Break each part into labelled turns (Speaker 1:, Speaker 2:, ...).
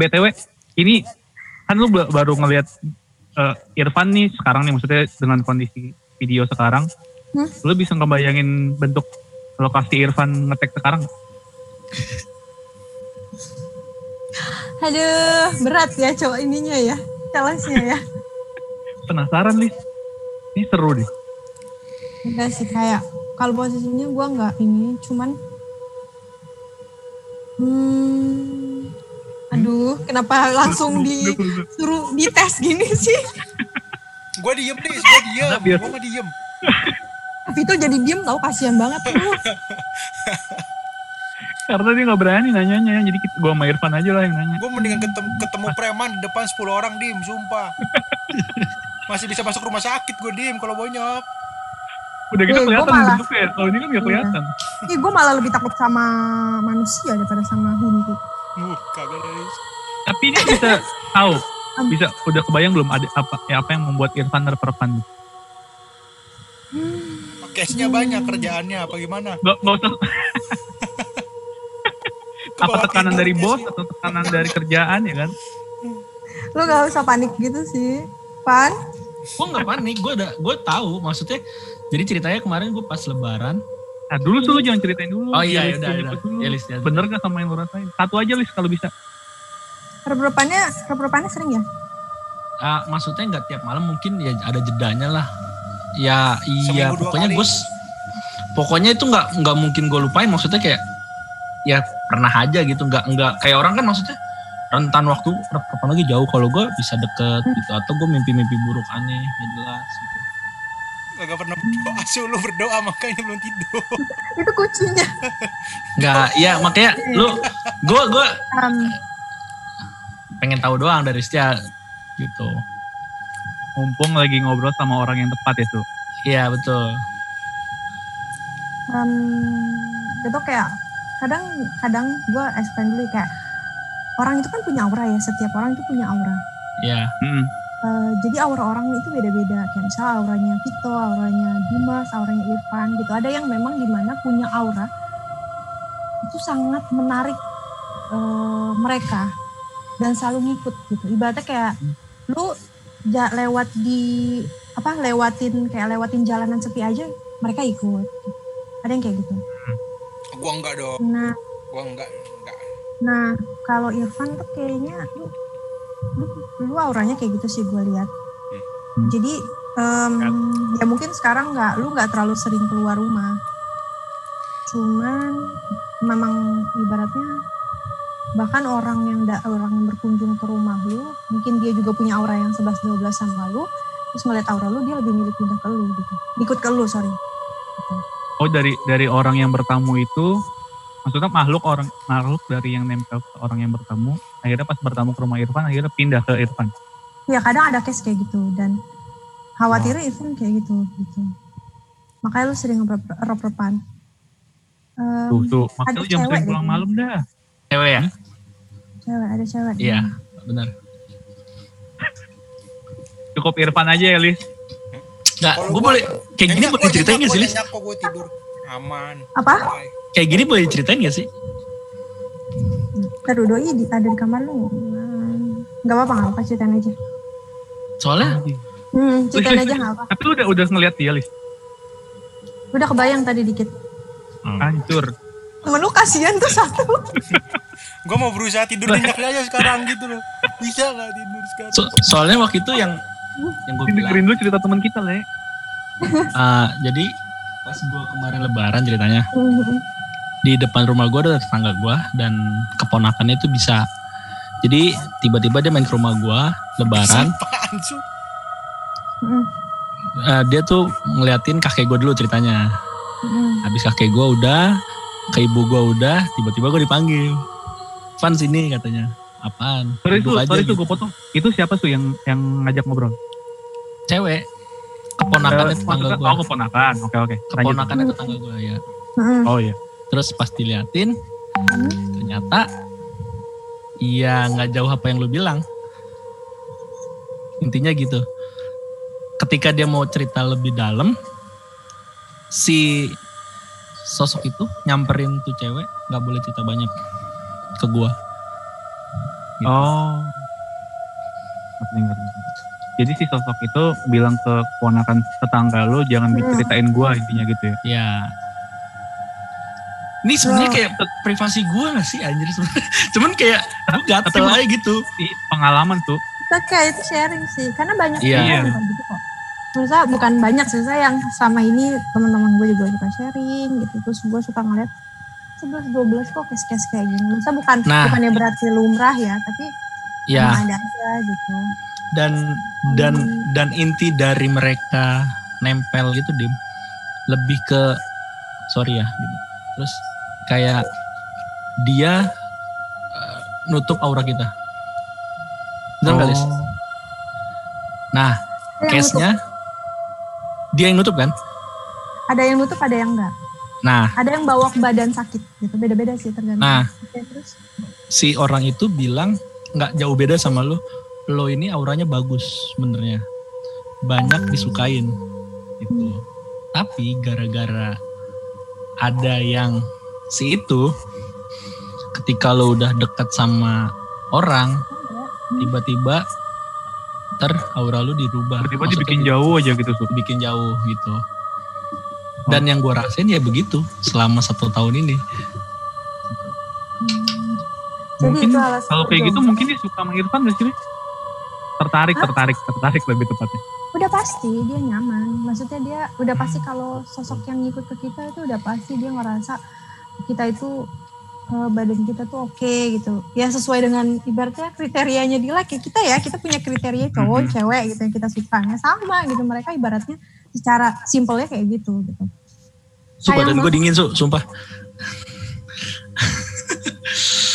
Speaker 1: BTW, ini kan lu ba- baru ngelihat eh, Irfan nih sekarang nih maksudnya dengan kondisi video sekarang,
Speaker 2: Hmm?
Speaker 1: lu bisa ngebayangin bentuk lokasi Irfan ngetek sekarang?
Speaker 2: Aduh, berat ya cowok ininya ya. Challenge-nya ya.
Speaker 1: Penasaran nih? Ini seru deh.
Speaker 2: Enggak sih kayak kalau posisinya gua nggak ini, cuman hmm, aduh, kenapa langsung disuruh dites gini sih?
Speaker 3: Gue diem nih, gue diem.
Speaker 1: Biar-
Speaker 3: Gue nggak diem.
Speaker 2: Vito jadi diem tau kasihan banget tuh.
Speaker 1: Karena dia nggak berani nanyanya, jadi kita, gua sama Irfan aja lah yang nanya.
Speaker 3: Gue mendingan ketemu, ketemu preman di depan 10 orang diem, sumpah. Masih bisa masuk rumah sakit gue diem kalau banyak.
Speaker 1: Udah gitu
Speaker 2: gua
Speaker 1: kelihatan
Speaker 2: malah-
Speaker 1: bentuknya, kalau ini kan nggak kelihatan.
Speaker 2: Ih, gue malah lebih takut sama manusia daripada sama hantu.
Speaker 3: Uh, guys.
Speaker 1: Tapi ini bisa tahu, bisa udah kebayang belum ada apa ya apa yang membuat Irfan terperpan?
Speaker 3: Case-nya banyak kerjaannya apa gimana?
Speaker 1: Gak, gak usah apa tekanan dari bos atau tekanan dari kerjaan ya kan?
Speaker 2: Lu gak usah panik gitu sih. Pan,
Speaker 4: Gue nggak panik, gue udah gue tahu maksudnya. Jadi ceritanya kemarin gue pas lebaran.
Speaker 1: Nah dulu tuh lu jangan ceritain dulu.
Speaker 4: Oh iya,
Speaker 1: Lis,
Speaker 4: udah,
Speaker 1: dulu,
Speaker 4: udah.
Speaker 1: dulu.
Speaker 4: Ya, Lis, ya.
Speaker 1: Bener gak sama yang lu rasain? Satu aja Lis kalau bisa.
Speaker 2: rep-repannya, rep-repannya sering ya?
Speaker 4: Ah, maksudnya nggak tiap malam mungkin ya ada jedanya lah. Ya iya
Speaker 3: Seminggu
Speaker 4: pokoknya
Speaker 3: kali.
Speaker 4: gue pokoknya itu nggak nggak mungkin gue lupain maksudnya kayak ya pernah aja gitu nggak nggak kayak orang kan maksudnya rentan waktu kapan lagi jauh kalau gue bisa deket gitu atau gue mimpi-mimpi buruk aneh nggak jelas gitu.
Speaker 3: Kagak pernah berdoa, sih lu berdoa makanya belum tidur.
Speaker 2: Itu kuncinya.
Speaker 4: Nggak ya makanya lu gue gue
Speaker 2: Um,
Speaker 4: pengen tahu doang dari Setia gitu.
Speaker 1: Mumpung lagi ngobrol sama orang yang tepat ya tuh.
Speaker 4: Iya betul.
Speaker 2: um, itu kayak kadang kadang gue explain dulu kayak orang itu kan punya aura ya setiap orang itu punya aura
Speaker 4: Iya.
Speaker 1: Mm.
Speaker 2: Eh, jadi aura orang itu beda-beda. Kayak misalnya auranya Vito auranya Dimas auranya Irfan gitu. Ada yang memang di mana punya aura itu sangat menarik eh, mereka dan selalu ngikut gitu. Ibaratnya kayak lu ja- lewat di apa lewatin kayak lewatin jalanan sepi aja mereka ikut. Gitu. ada yang kayak gitu?
Speaker 3: Gua enggak dong,
Speaker 2: nah.
Speaker 3: Gua enggak, enggak.
Speaker 2: Nah, kalau Irfan tuh kayaknya lu, lu, auranya kayak gitu sih gue lihat.
Speaker 1: Hmm.
Speaker 2: Jadi em, ya mungkin sekarang nggak lu nggak terlalu sering keluar rumah. Cuman memang ibaratnya bahkan orang yang da, orang yang berkunjung ke rumah lu, mungkin dia juga punya aura yang 11 12 sama lu, terus ngeliat aura lu dia lebih milih pindah ke lu gitu. Ikut ke lu, sorry. Gitu.
Speaker 1: Oh dari dari orang yang bertamu itu, maksudnya makhluk orang makhluk dari yang nempel ke orang yang bertamu, akhirnya pas bertamu ke rumah Irfan, akhirnya pindah ke Irfan.
Speaker 2: Ya kadang ada case kayak gitu dan khawatirnya Irfan kayak gitu gitu. Makanya lu sering rep-repan. Em,
Speaker 1: Tuh tuh, makanya lu jangan sering
Speaker 2: deh
Speaker 1: pulang
Speaker 2: kayaknya.
Speaker 1: malam dah.
Speaker 4: Cewek ya?
Speaker 2: cewek ada cewek.
Speaker 4: Iya, benar.
Speaker 1: Cukup Irfan aja ya Lis.
Speaker 4: Nggak,
Speaker 3: Kalau
Speaker 4: gue
Speaker 3: gua-
Speaker 4: boleh kayak gini boleh ceritain gak sih, Lis?
Speaker 3: nyenyak kok gue tidur. Aman.
Speaker 2: Apa?
Speaker 4: Kayak gini boleh ceritain gak sih?
Speaker 2: Ntar doi di, ada di kamar lu. Hmm, Gak apa-apa, gak apa ceritain aja.
Speaker 4: Soalnya
Speaker 2: Hmm, ceritain aja gak apa.
Speaker 1: Tapi lu udah udah ngeliat dia Lis.
Speaker 2: Udah kebayang tadi dikit.
Speaker 1: Hancur.
Speaker 2: Temen lu kasihan tuh satu.
Speaker 3: Gue mau berusaha tidur nyenyak aja sekarang gitu loh. Bisa gak tidur sekarang?
Speaker 4: so- soalnya waktu itu yang yang gue bilang
Speaker 1: dengerin dulu cerita teman kita Le.
Speaker 4: ah, jadi pas gue kemarin lebaran ceritanya
Speaker 2: Hmm,
Speaker 4: di depan rumah gue ada tetangga gue dan keponakannya itu bisa jadi tiba-tiba dia main ke rumah gue lebaran Eh, dia tuh ngeliatin kakek gue dulu ceritanya
Speaker 2: hmm.
Speaker 4: habis kakek gue udah ke ibu gue udah tiba-tiba gue dipanggil Van sini katanya apaan
Speaker 1: Sorry
Speaker 4: aja
Speaker 1: sorry tuh
Speaker 4: gitu.
Speaker 1: gue potong. Itu siapa tuh yang yang ngajak ngobrol?
Speaker 4: cewek keponakannya
Speaker 1: Eh,
Speaker 4: tetangga
Speaker 1: maksudnya-
Speaker 4: gue
Speaker 1: Oh keponakan. Oke oke. Lanjut.
Speaker 4: keponakannya tetangga gue ya
Speaker 2: Hmm,
Speaker 1: Oh iya.
Speaker 4: Terus pas diliatin ternyata iya nggak jauh apa yang lu bilang intinya gitu ketika dia mau cerita lebih dalam si sosok itu nyamperin tuh cewek nggak boleh cerita banyak ke gua Gitu.
Speaker 1: Oh. Jadi si sosok itu bilang ke keponakan tetangga lu jangan
Speaker 2: Hmm.
Speaker 1: diceritain gua intinya gitu ya.
Speaker 4: Ya. Ini sebenarnya
Speaker 2: Wah.
Speaker 4: kayak privasi gue gak sih anjir sebenarnya. Cuman kayak gue gatel
Speaker 1: Tapi-
Speaker 4: aja gitu.
Speaker 1: Pengalaman tuh.
Speaker 2: Kita kayak itu sharing sih, karena banyak juga yang kayak gitu kok. Maksudnya bukan banyak sih, saya yang selama ini teman-teman gue juga suka sharing gitu. Terus gue suka ngeliat 11-12 kok case-case kayak gini. Maksudnya bukan
Speaker 4: Nah.
Speaker 2: bukannya berarti lumrah ya, tapi
Speaker 4: Ya.
Speaker 2: ada aja gitu.
Speaker 4: Dan dan dan inti dari mereka nempel gitu dim lebih ke sorry ya gitu. Terus kayak dia eh, nutup aura kita. Lis?
Speaker 1: Oh.
Speaker 4: Nah,
Speaker 2: nutup,
Speaker 4: case-nya dia yang nutup kan?
Speaker 2: ada yang nutup, ada yang enggak.
Speaker 4: Nah,
Speaker 2: Ada yang bawa ke badan sakit gitu. Beda-beda sih tergantung.
Speaker 4: nah
Speaker 2: Oke, terus
Speaker 4: si orang itu bilang nggak jauh beda sama lo lo ini auranya bagus sebenarnya banyak disukain gitu tapi gara-gara ada yang si itu ketika lo udah deket sama orang tiba-tiba ter aura lu dirubah
Speaker 1: Tiba-tiba
Speaker 4: Maksudnya
Speaker 1: dibikin
Speaker 4: di-
Speaker 1: jauh aja gitu tuh.
Speaker 4: dibikin jauh gitu dan yang gue rasain ya begitu selama satu tahun ini
Speaker 2: Hmm.
Speaker 1: Mungkin kalau kayak gitu mungkin dia suka sama Irfan gak sih? Tertarik,
Speaker 2: Hah?
Speaker 1: tertarik, tertarik lebih tepatnya.
Speaker 2: Udah pasti dia nyaman. Maksudnya dia udah pasti kalau sosok yang ngikut ke kita itu udah pasti dia ngerasa kita itu eh, badan kita tuh oke gitu. Ya sesuai dengan ibaratnya kriterianya dia lah kayak kita ya, kita punya kriteria cowok,
Speaker 1: Mhm.
Speaker 2: cewek gitu yang kita sukanya sama gitu. Mereka ibaratnya secara simpelnya kayak gitu gitu.
Speaker 4: Su
Speaker 2: Sayang
Speaker 4: badan gue dingin su sumpah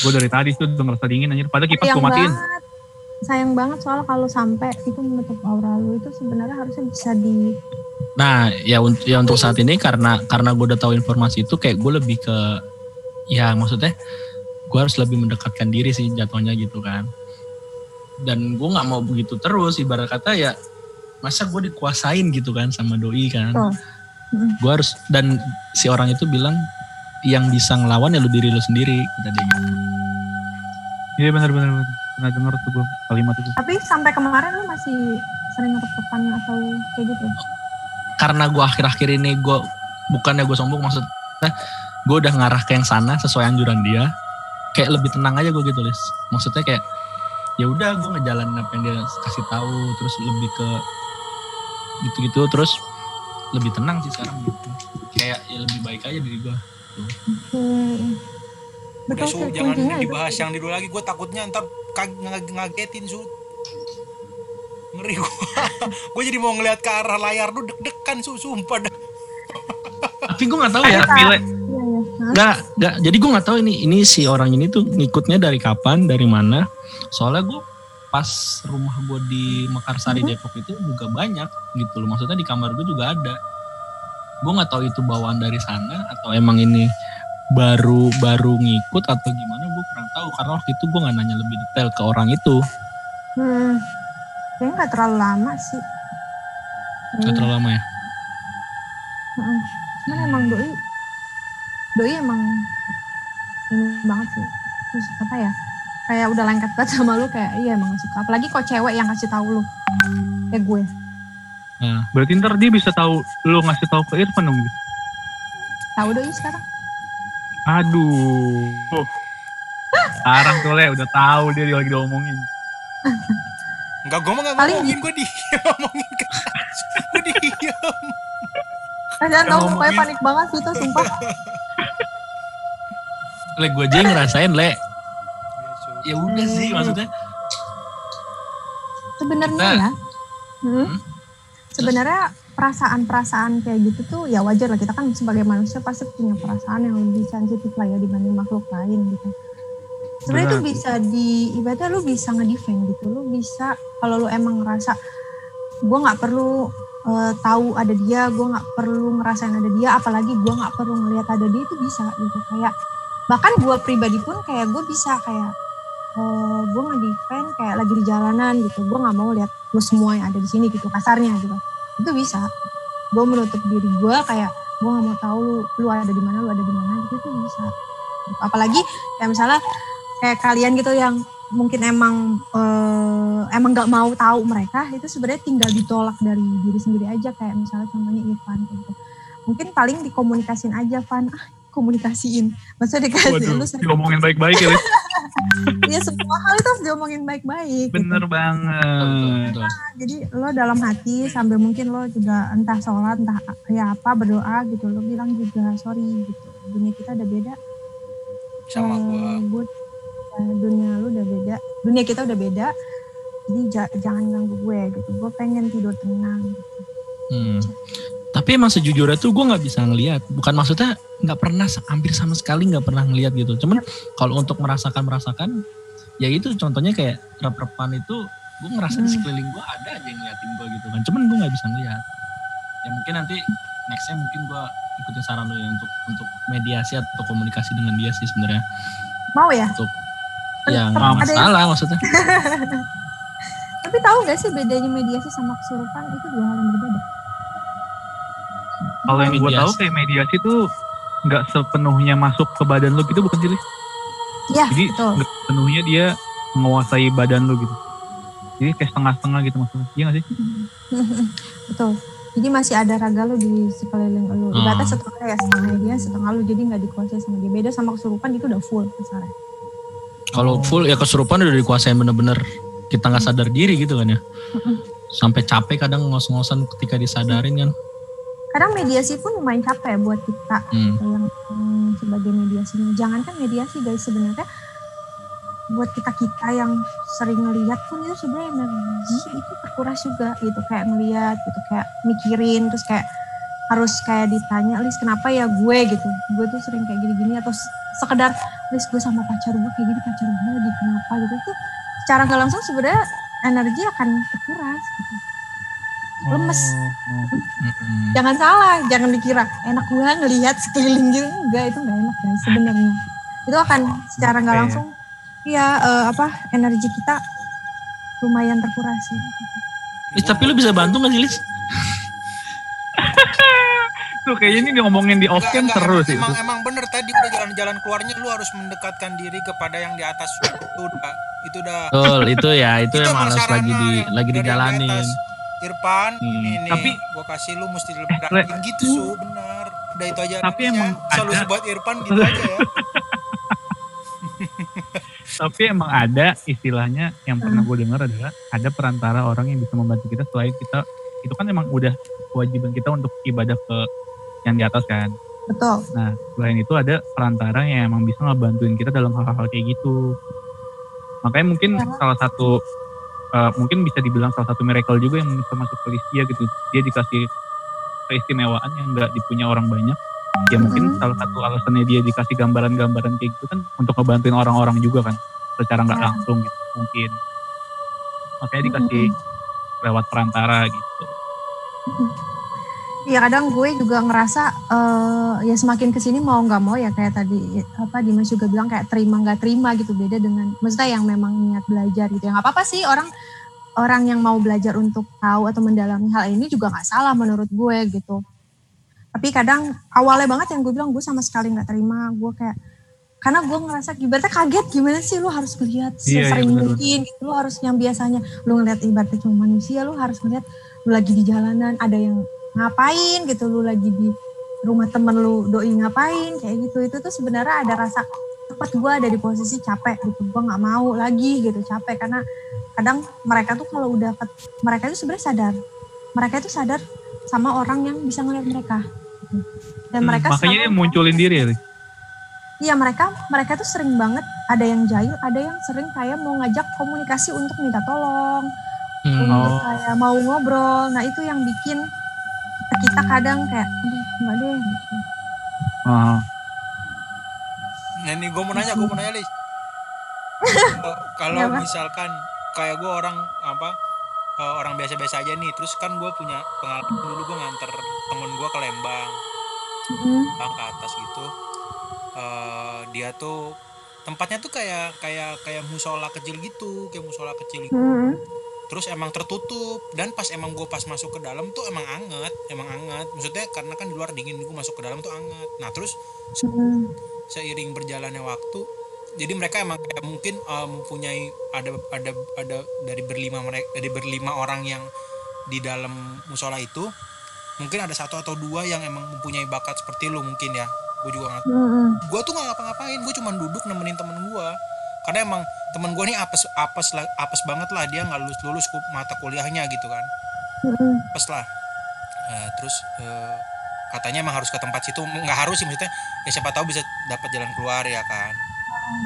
Speaker 1: Gue dari tadi tuh udah ngerasa dingin anjir. Padahal kipas gue matiin.
Speaker 2: banget sayang banget soal kalau sampai itu menutup aura lu itu sebenarnya harusnya bisa di
Speaker 4: Nah, ya untuk ya untuk saat ini karena karena gue udah tahu informasi itu kayak gue lebih ke ya maksudnya gue harus lebih mendekatkan diri sih jatuhnya gitu kan. Dan gue nggak mau begitu terus ibarat kata ya masa gue dikuasain gitu kan sama doi kan.
Speaker 2: Mm.
Speaker 4: Gue harus dan si orang itu bilang yang bisa ngelawan ya lu diri lu sendiri kata dia gitu.
Speaker 1: Iya benar-benar pernah denger tuh gue kalimat itu.
Speaker 2: tapi sampai kemarin lu masih sering ngetep atau kayak gitu
Speaker 4: Karena gue akhir-akhir ini gue bukannya gue sombong maksudnya gue udah ngarah ke yang sana sesuai anjuran dia kayak lebih tenang aja gue gitu Lis maksudnya kayak ya udah gue ngejalanin apa yang dia kasih tahu terus lebih ke gitu-gitu terus lebih tenang sih sekarang gitu kayak ya lebih baik aja diri gue
Speaker 2: Hmm.
Speaker 3: Udah
Speaker 2: Betul sih
Speaker 3: jangan dibahas yang dulu lagi. Gue takutnya ntar kag- ngag- ngagetin su. Ngeri gue. gue jadi mau ngeliat ke arah layar lu deg-degan su, sumpah dah.
Speaker 4: tapi gue nggak tahu ya.
Speaker 2: Iya, iya.
Speaker 4: Nggak nggak jadi gue nggak tahu ini ini si orang ini tuh ngikutnya dari kapan dari mana soalnya gue pas rumah gue di Mekarsari
Speaker 2: Mhm.
Speaker 4: Depok itu juga banyak gitu loh maksudnya di kamar gue juga ada gue nggak tahu itu bawaan dari sana atau emang ini baru baru ngikut atau gimana tahu karena waktu itu gue nggak nanya lebih detail ke orang itu
Speaker 2: Hmm. Kayaknya nggak terlalu lama sih.
Speaker 4: nggak
Speaker 2: Hmm.
Speaker 4: terlalu lama ya
Speaker 2: Heeh. Cuman emang doi, doi emang ini banget sih. Terus apa ya? Kayak udah lengket banget sama lu kayak iya emang suka. Apalagi kok cewek yang kasih tahu lu. Kayak gue.
Speaker 1: Berarti ntar dia bisa tahu lu ngasih tahu ke Irfan dong. Gil.
Speaker 2: Tahu doi sekarang.
Speaker 1: Aduh. Oh. Sekarang tuh Le udah tahu dia lagi diomongin.
Speaker 3: Enggak, gue mah gak
Speaker 2: Paling
Speaker 3: ngomongin. Gue diem ngomongin Gue diem.
Speaker 2: Kasihan tau
Speaker 1: ngomongin.
Speaker 2: mukanya panik banget sih tuh sumpah.
Speaker 4: le gue aja yang ngerasain le
Speaker 3: Iya,
Speaker 4: ya udah sih maksudnya
Speaker 2: Sebenarnya
Speaker 4: Nah.
Speaker 2: ya. Hmm,
Speaker 4: Hmm?
Speaker 2: sebenarnya perasaan-perasaan kayak gitu tuh ya wajar lah kita kan sebagai manusia pasti punya perasaan yang lebih sensitif lah ya dibanding makhluk lain gitu. Sebenarnya itu bisa di ibaratnya lu bisa ngedefend gitu, lu bisa kalau lu emang ngerasa gue nggak perlu eh, tahu ada dia, gue nggak perlu ngerasain ada dia, apalagi gue nggak perlu ngelihat ada dia itu bisa gitu. Kayak bahkan gue pribadi pun kayak gue bisa kayak eh gue ngedefend kayak lagi di jalanan gitu, gue nggak mau lihat lu semua yang ada di sini gitu kasarnya gitu. Itu bisa. Gue menutup diri gue kayak gue nggak mau tahu lu, lu ada di mana lu ada di mana gitu itu bisa. Apalagi kayak misalnya kayak kalian gitu yang mungkin emang eh, emang nggak mau tahu mereka itu sebenarnya tinggal ditolak dari diri sendiri aja kayak misalnya contohnya Irfan gitu mungkin paling dikomunikasin aja Van ah komunikasiin maksudnya dikasih
Speaker 1: Waduh,
Speaker 2: lu sering
Speaker 1: diomongin baik-baik ya.
Speaker 2: Ya semua hal itu harus diomongin baik-baik gitu.
Speaker 1: Bener
Speaker 4: Betul,
Speaker 1: banget.
Speaker 4: betul.
Speaker 2: jadi lo dalam hati sambil mungkin lo juga entah sholat entah ya apa berdoa gitu lo bilang juga sorry gitu dunia kita udah beda
Speaker 3: sama
Speaker 2: Eh,
Speaker 3: gua
Speaker 2: eh, dunia lu udah beda dunia kita udah beda jadi ja- jangan ganggu gue gitu gue pengen tidur tenang gitu.
Speaker 4: Hmm. Tapi emang sejujurnya tuh gue nggak bisa ngelihat. Bukan maksudnya nggak pernah hampir sama sekali nggak pernah ngelihat gitu. Cuman kalau untuk merasakan merasakan, ya itu contohnya kayak rep-repan itu gue ngerasa di
Speaker 2: Hmm.
Speaker 4: sekeliling gue ada aja yang ngeliatin gue gitu kan. Cuman gue nggak bisa ngelihat. Ya mungkin nanti nextnya mungkin gue ikutin saran lu ya untuk untuk mediasi atau komunikasi dengan dia sih sebenarnya.
Speaker 2: mau ya
Speaker 4: Untuk ya nggak
Speaker 2: ada yang-
Speaker 4: masalah maksudnya.
Speaker 2: tapi tahu gak sih bedanya mediasi sama kesurupan itu dua hal yang berbeda
Speaker 1: Kalau yang gue tahu kayak mediasi tuh nggak sepenuhnya masuk ke badan lu gitu bukan sih?
Speaker 2: Iya
Speaker 1: Jadi
Speaker 2: betul
Speaker 1: nggak sepenuhnya dia menguasai badan lu gitu. Jadi kayak setengah-setengah gitu maksudnya. Iya gak sih?
Speaker 2: betul jadi masih ada raga lu di sekeliling lu
Speaker 4: Hmm.
Speaker 2: ibaratnya setengah ya setengah dia setengah lu jadi nggak dikuasai sama dia beda sama kesurupan itu udah full kasarnya
Speaker 4: Kalau full ya kesurupan udah dikuasain bener-bener kita nggak sadar diri gitu kan ya.
Speaker 2: Mm-mm.
Speaker 4: Sampai capek kadang ngos-ngosan ketika disadarin kan.
Speaker 2: kadang mediasi pun lumayan capek buat kita
Speaker 4: Hmm.
Speaker 2: yang hmm, sebagai mediasinya. Jangankan mediasi guys sebenarnya buat kita kita yang sering ngelihat pun itu sebenarnya energi itu terkuras juga gitu kayak ngelihat gitu kayak mikirin terus kayak harus kayak ditanya Lis kenapa ya gue? gitu. Gue tuh sering kayak gini-gini atau sekedar Lis gue sama pacar gue kayak gini pacar gue lagi kenapa? gitu. Itu secara nggak langsung sebenarnya energi akan terkuras gitu. Lemes.
Speaker 1: Oh,
Speaker 2: jangan salah jangan dikira enak gue ngelihat sekeliling gitu. Enggak itu nggak enak guys sebenarnya. Itu akan secara nggak langsung ya eh, apa energi kita lumayan terkuras sih.
Speaker 4: Lis, tapi lu bisa bantu gak sih Lis?
Speaker 1: Tuh kayaknya ini ngomongin di off cam seru
Speaker 3: emang,
Speaker 1: sih.
Speaker 3: emang, emang bener tadi udah jalan-jalan keluarnya lu harus mendekatkan diri kepada yang di atas itu udah itu udah
Speaker 4: Betul, itu ya, itu,
Speaker 3: Itu
Speaker 4: emang harus lagi di
Speaker 3: yang
Speaker 4: lagi
Speaker 3: dari yang di
Speaker 4: dijalanin.
Speaker 3: atas. Irfan
Speaker 1: Hmm,
Speaker 3: ini nih
Speaker 1: tapi-
Speaker 3: gua kasih lu mesti lebih rajin gitu su benar udah itu aja
Speaker 1: Tapi
Speaker 3: ya.
Speaker 1: emang
Speaker 3: solusi
Speaker 1: ada-
Speaker 3: buat Irfan gitu aja ya
Speaker 1: Tapi emang ada istilahnya yang pernah gue dengar adalah ada perantara orang yang bisa membantu kita selain kita itu kan emang udah kewajiban kita untuk ibadah ke yang di atas kan.
Speaker 2: betul
Speaker 1: Nah selain itu ada perantara yang emang bisa ngebantuin kita dalam hal-hal kayak gitu. Makanya mungkin
Speaker 2: Ya.
Speaker 1: salah satu eh, mungkin bisa dibilang salah satu miracle juga yang bisa masuk ke list dia gitu. Dia dikasih keistimewaan yang nggak dipunya orang banyak. Ya mungkin
Speaker 2: Mhm.
Speaker 1: salah satu alasannya dia dikasih gambaran-gambaran kayak gitu kan untuk ngebantuin orang-orang juga kan secara nggak
Speaker 2: Ya.
Speaker 1: langsung gitu mungkin. Makanya dikasih lewat perantara gitu.
Speaker 2: Iya kadang gue juga ngerasa eh, ya semakin ke sini mau nggak mau ya kayak tadi apa Dimas juga bilang kayak terima nggak terima gitu beda dengan maksudnya yang memang niat belajar gitu ya. Nggak apa-apa sih orang orang yang mau belajar untuk tahu atau mendalami hal ini juga nggak salah menurut gue gitu. Tapi kadang awalnya banget yang gue bilang gue sama sekali nggak terima. Gue kayak karena gue ngerasa ibaratnya kaget gimana sih lu harus ngeliat
Speaker 1: Iya, iya,
Speaker 2: sesering mungkin gitu. lu harus yang biasanya lu ngeliat ibaratnya cuma manusia lu harus ngeliat lu lagi di jalanan ada yang ngapain gitu lu lagi di rumah temen lu doi ngapain kayak gitu itu tuh sebenarnya ada rasa tepat gue ada di posisi capek gitu gue nggak mau lagi gitu capek karena kadang mereka tuh kalau udah mereka itu sebenarnya sadar mereka itu sadar sama orang yang bisa ngeliat mereka gitu. dan
Speaker 1: Hmm,
Speaker 2: mereka
Speaker 1: makanya dia munculin diri ya.
Speaker 2: Iya mereka mereka tuh sering banget ada yang jahil, ada yang sering kayak mau ngajak komunikasi untuk minta tolong,
Speaker 4: Hmm.
Speaker 2: untuk
Speaker 1: Oh.
Speaker 2: kayak mau ngobrol. Nah itu yang bikin kita, kita kadang kayak, aduh enggak deh. Gitu.
Speaker 1: Oh.
Speaker 3: Nah ini gue mau nanya, gue mau nanya Lis. Kalau- misalkan kayak gue orang apa eh, orang biasa-biasa aja nih, terus kan gue punya pengalaman dulu gue nganter temen gue ke Lembang,
Speaker 2: Mm,
Speaker 3: Lembang ke atas gitu. Eh, dia tuh tempatnya tuh kayak kayak kayak musola kecil gitu, kayak musola kecil gitu.
Speaker 2: mm,
Speaker 3: Terus emang tertutup dan pas emang gue pas masuk ke dalam tuh emang anget, emang anget. Maksudnya karena kan di luar dingin, gue masuk ke dalam tuh anget. Nah terus
Speaker 2: mm,
Speaker 3: seiring berjalannya waktu jadi mereka emang kayak mungkin uh, mempunyai ada ada ada dari berlima mereka dari berlima orang yang di dalam musola itu mungkin ada satu atau dua yang emang mempunyai bakat seperti lu mungkin ya gue juga nggak gue tuh nggak ngapa-ngapain gue cuma duduk nemenin temen gue karena emang temen gue nih apes apes lah apes banget lah. Dia nggak lulus lulus mata kuliahnya gitu kan. Apes lah. Eh, terus eh, katanya emang harus ke tempat situ. Nggak harus sih maksudnya ya siapa tahu bisa dapat jalan keluar ya kan.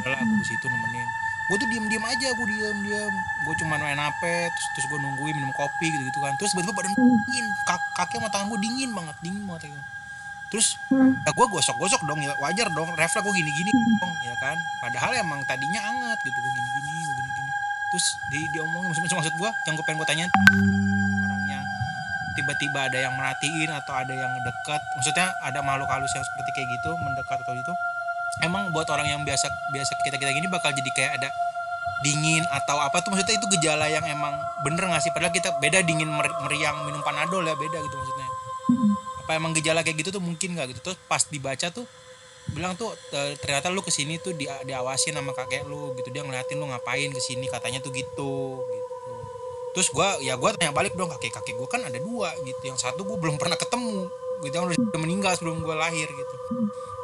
Speaker 3: Udah lah gue ke situ nemenin. Gue tuh diem diem aja gue diem diem gue cuma main hp terus terus gue nungguin minum kopi gitu gitu kan. Terus tiba-tiba badan gue dingin. Kak- kaki sama tangan gue dingin banget dingin banget gitu. Terus
Speaker 2: Mm.
Speaker 3: ya gue gosok-gosok dong ya wajar dong refleks gue gini-gini dong ya kan padahal emang tadinya anget gitu gue gini-gini gue gini-gini terus di diomongin maksud, maksud gue yang gue pengen gue tanyain orang yang tiba-tiba ada yang merhatiin atau ada yang dekat maksudnya ada makhluk halus yang seperti kayak gitu mendekat atau itu emang buat orang yang biasa biasa kita kita gini bakal jadi kayak ada dingin atau apa tuh maksudnya itu gejala yang emang bener nggak sih padahal kita beda dingin mer- meriang minum panadol ya beda gitu maksudnya. Apa emang gejala kayak gitu tuh mungkin nggak gitu. Terus pas dibaca tuh bilang tuh e, ternyata lu ke sini tuh di, diawasin sama kakek lu gitu. Dia ngeliatin lu ngapain ke sini katanya tuh gitu gitu. Terus gua ya gua tanya balik dong kakek kakek gua kan ada dua gitu. Yang satu gua belum pernah ketemu gitu. Yang udah meninggal sebelum gua lahir gitu.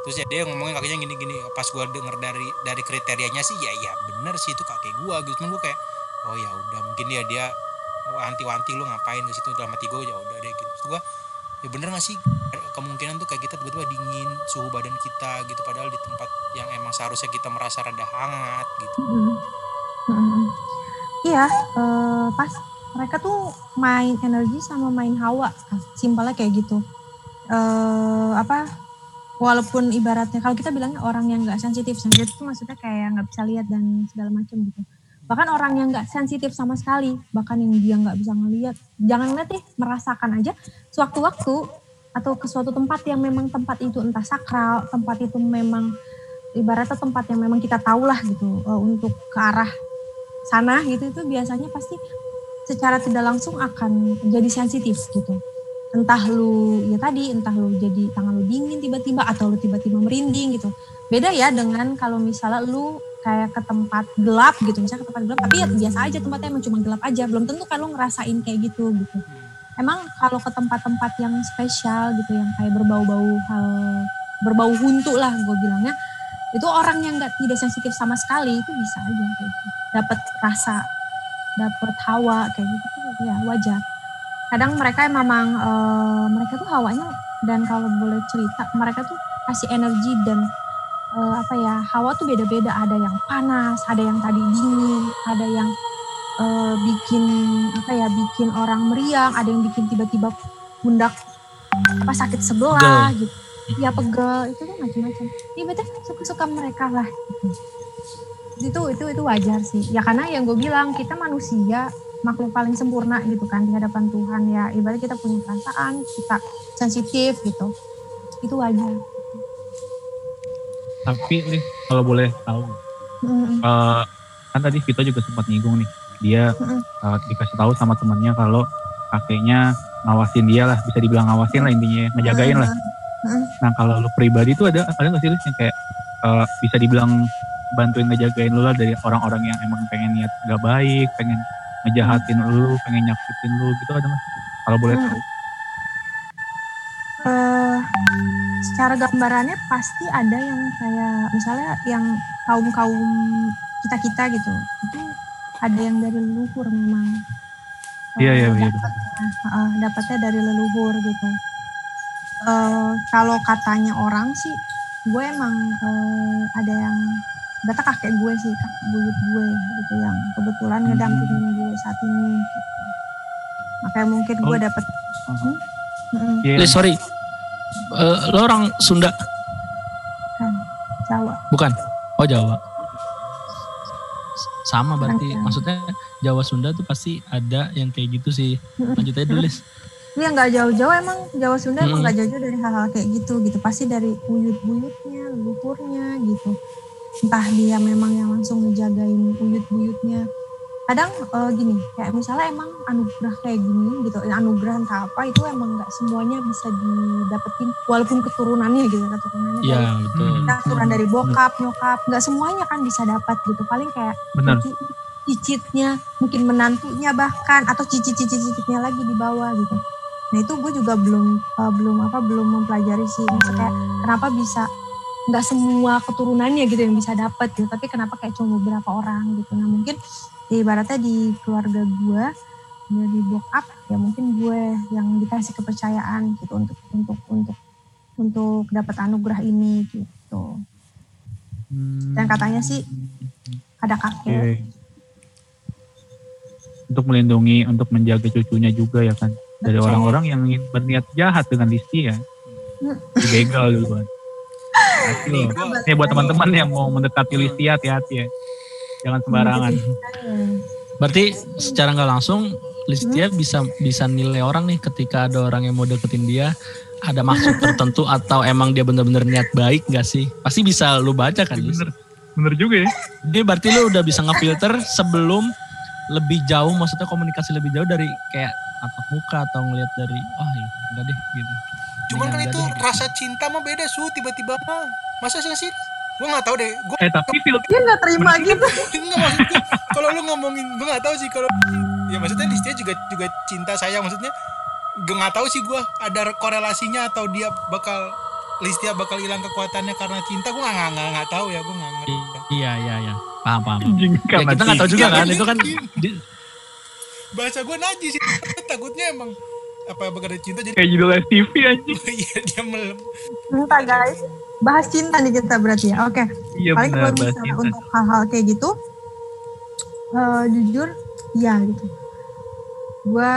Speaker 3: Terus ya dia ngomongin kakeknya gini gini pas gua denger dari dari kriterianya sih ya ya bener sih itu kakek gua gitu. Cuman gua kayak oh ya udah mungkin dia dia oh, anti-wanti lu ngapain ke situ dalam hati gua ya udah deh gitu. Terus gua ya bener gak sih kemungkinan tuh kayak kita tiba-tiba dingin suhu badan kita gitu padahal di tempat yang emang seharusnya kita merasa rada hangat gitu
Speaker 2: Mm-mm. Mm-mm. Iya, eh, pas mereka tuh main energi sama main hawa, simpelnya kayak gitu. eh apa? Walaupun ibaratnya kalau kita bilangnya orang yang nggak sensitif, sensitif itu maksudnya kayak nggak bisa lihat dan segala macam gitu. Bahkan orang yang nggak sensitif sama sekali, bahkan yang dia nggak bisa ngelihat, jangan ngeliat deh, merasakan aja. Sewaktu-waktu atau ke suatu tempat yang memang tempat itu entah sakral, tempat itu memang ibaratnya tempat yang memang kita tahu lah gitu eh, untuk ke arah sana gitu itu biasanya pasti secara tidak langsung akan jadi sensitif gitu. Entah lu ya tadi entah lu jadi tangan lu dingin tiba-tiba atau lu tiba-tiba merinding gitu. Beda ya dengan kalau misalnya lu kayak ke tempat gelap gitu misalnya ke tempat gelap tapi ya biasa aja tempatnya emang cuma gelap aja. Belum tentu kan lu ngerasain kayak gitu gitu. Emang kalau ke tempat-tempat yang spesial gitu yang kayak berbau-bau hal berbau huntu lah gue bilangnya itu orang yang nggak tidak sensitif sama sekali itu bisa aja kayak gitu. Dapat rasa dapat hawa kayak gitu ya wajar. Kadang mereka memang eh, mereka tuh hawanya dan kalau boleh cerita mereka tuh kasih energi dan eh, apa ya hawa tuh beda-beda. Ada yang panas ada yang tadi dingin ada yang eh, bikin apa ya bikin orang meriang ada yang bikin tiba-tiba pundak apa sakit sebelah gitu. Ya pegel. Itu tuh macam-macam. Ya betul. Suka-suka mereka lah. Gitu. itu itu itu wajar sih. Ya karena yang gue bilang kita manusia makhluk paling sempurna gitu kan di hadapan Tuhan. Ya ibarat kita punya perasaan kita sensitif gitu. Itu wajar
Speaker 1: Tapi nih kalau boleh tahu,
Speaker 2: Mm-mm.
Speaker 1: eh, kan tadi Vito juga sempat nyinggung nih, dia
Speaker 2: Mm-mm.
Speaker 1: eh, dikasih tahu sama temannya kalau kakeknya ngawasin dia lah, bisa dibilang ngawasin lah intinya, ngejagain lah.
Speaker 2: Mm-mm.
Speaker 1: Nah kalau lu pribadi tuh ada ada nggak sih yang kayak eh, bisa dibilang bantuin ngejagain lu lah dari orang-orang yang emang pengen niat gak baik, pengen ngejahatin lu, pengen nyakitin lu gitu ada nggak? sih? Kalau boleh
Speaker 2: Hmm.
Speaker 1: tahu.
Speaker 2: Secara gambarannya pasti ada yang kayak misalnya yang kaum kaum kita kita gitu itu ada yang dari leluhur memang
Speaker 1: Iya iya iya.
Speaker 2: dapatnya, dapatnya dari leluhur gitu Eh kalau katanya orang sih gue emang eh, ada yang data kakek gue sih kakek buyut gue gitu yang kebetulan
Speaker 1: Hmm.
Speaker 2: ngedampingin gue saat ini gitu. makanya mungkin gue
Speaker 1: Oh.
Speaker 2: dapet
Speaker 1: Uh-huh.
Speaker 2: mm,
Speaker 1: Iya.
Speaker 4: Lis, sorry. Eh, lo orang Sunda
Speaker 2: kan Jawa
Speaker 4: bukan? Oh Jawa. Sama berarti. Maksudnya Jawa Sunda tuh pasti ada yang kayak gitu sih. Lanjut aja dulu.
Speaker 2: Iya nggak jauh-jauh emang Jawa Sunda emang nggak jauh-jauh dari hal-hal kayak gitu gitu pasti dari buyut-buyutnya leluhurnya gitu entah dia memang yang langsung ngejagain buyut-buyutnya kadang eh, gini kayak misalnya emang anugerah kayak gini gitu anugerah entah apa itu emang nggak semuanya bisa didapetin walaupun keturunannya gitu keturunannya
Speaker 4: Iya
Speaker 2: dari
Speaker 4: betul.
Speaker 2: Kita keturunan dari bokap nyokap nggak semuanya kan bisa dapat gitu paling kayak
Speaker 1: Benar.
Speaker 2: cici- cicitnya mungkin menantunya bahkan atau cicit-cicit-cicitnya lagi di bawah gitu nah itu gue juga belum eh, belum apa belum mempelajari sih maksudnya kenapa bisa nggak semua keturunannya gitu yang bisa dapat gitu tapi kenapa kayak cuma beberapa orang gitu nah mungkin ya ibaratnya di keluarga gue dari bokap ya mungkin gue yang dikasih kepercayaan gitu untuk untuk untuk untuk dapat anugerah ini gitu Dan katanya sih ada kakek
Speaker 1: Untuk melindungi, untuk menjaga cucunya juga ya kan. Dari orang-orang yang ingin berniat jahat dengan Listi ya.
Speaker 2: Hmm.
Speaker 1: Dibegal duluan.
Speaker 3: Nih
Speaker 1: buat teman-teman yang mau mendekati Listi hati-hati ya. Jangan sembarangan.
Speaker 2: Hmm.
Speaker 4: Berarti secara nggak langsung Listia bisa bisa nilai orang nih ketika ada orang yang mau deketin dia ada maksud tertentu atau emang dia bener-bener niat baik gak sih? Pasti bisa lu baca kan, Lis?
Speaker 1: Bener, bener juga ya.
Speaker 4: Jadi berarti lu udah bisa ngefilter sebelum lebih jauh, maksudnya komunikasi lebih jauh dari kayak tatap muka atau ngeliat dari, oh iya, enggak deh gitu.
Speaker 3: cuman kan itu
Speaker 4: gitu.
Speaker 3: rasa cinta mah beda su tiba-tiba mah masa sih gue nggak tahu deh. Gue
Speaker 1: Eh tapi filter
Speaker 2: dia nggak terima gitu.
Speaker 3: enggak maksud gue kalau lu ngomongin gue nggak tahu sih kalau ya maksudnya Listia juga juga cinta sayang maksudnya gue nggak tahu sih gue ada korelasinya atau dia bakal Listia bakal hilang kekuatannya karena cinta. Gue nggak nggak nggak tahu ya gue nggak ngerti.
Speaker 4: Iya, iya, iya. Paham, paham. Ya, kita nggak tahu juga kan, itu kan
Speaker 3: bahasa gue najis sih. Takutnya emang apa bakal ada cinta jadi
Speaker 1: kayak judul TV anjing.
Speaker 3: iya dia melem
Speaker 2: entah guys bahas cinta nih kita berarti ya. Oke.
Speaker 1: Iya
Speaker 2: paling
Speaker 1: benar
Speaker 2: kalau misalnya
Speaker 1: cinta.
Speaker 2: untuk hal-hal kayak gitu eh, jujur iya gitu. Gue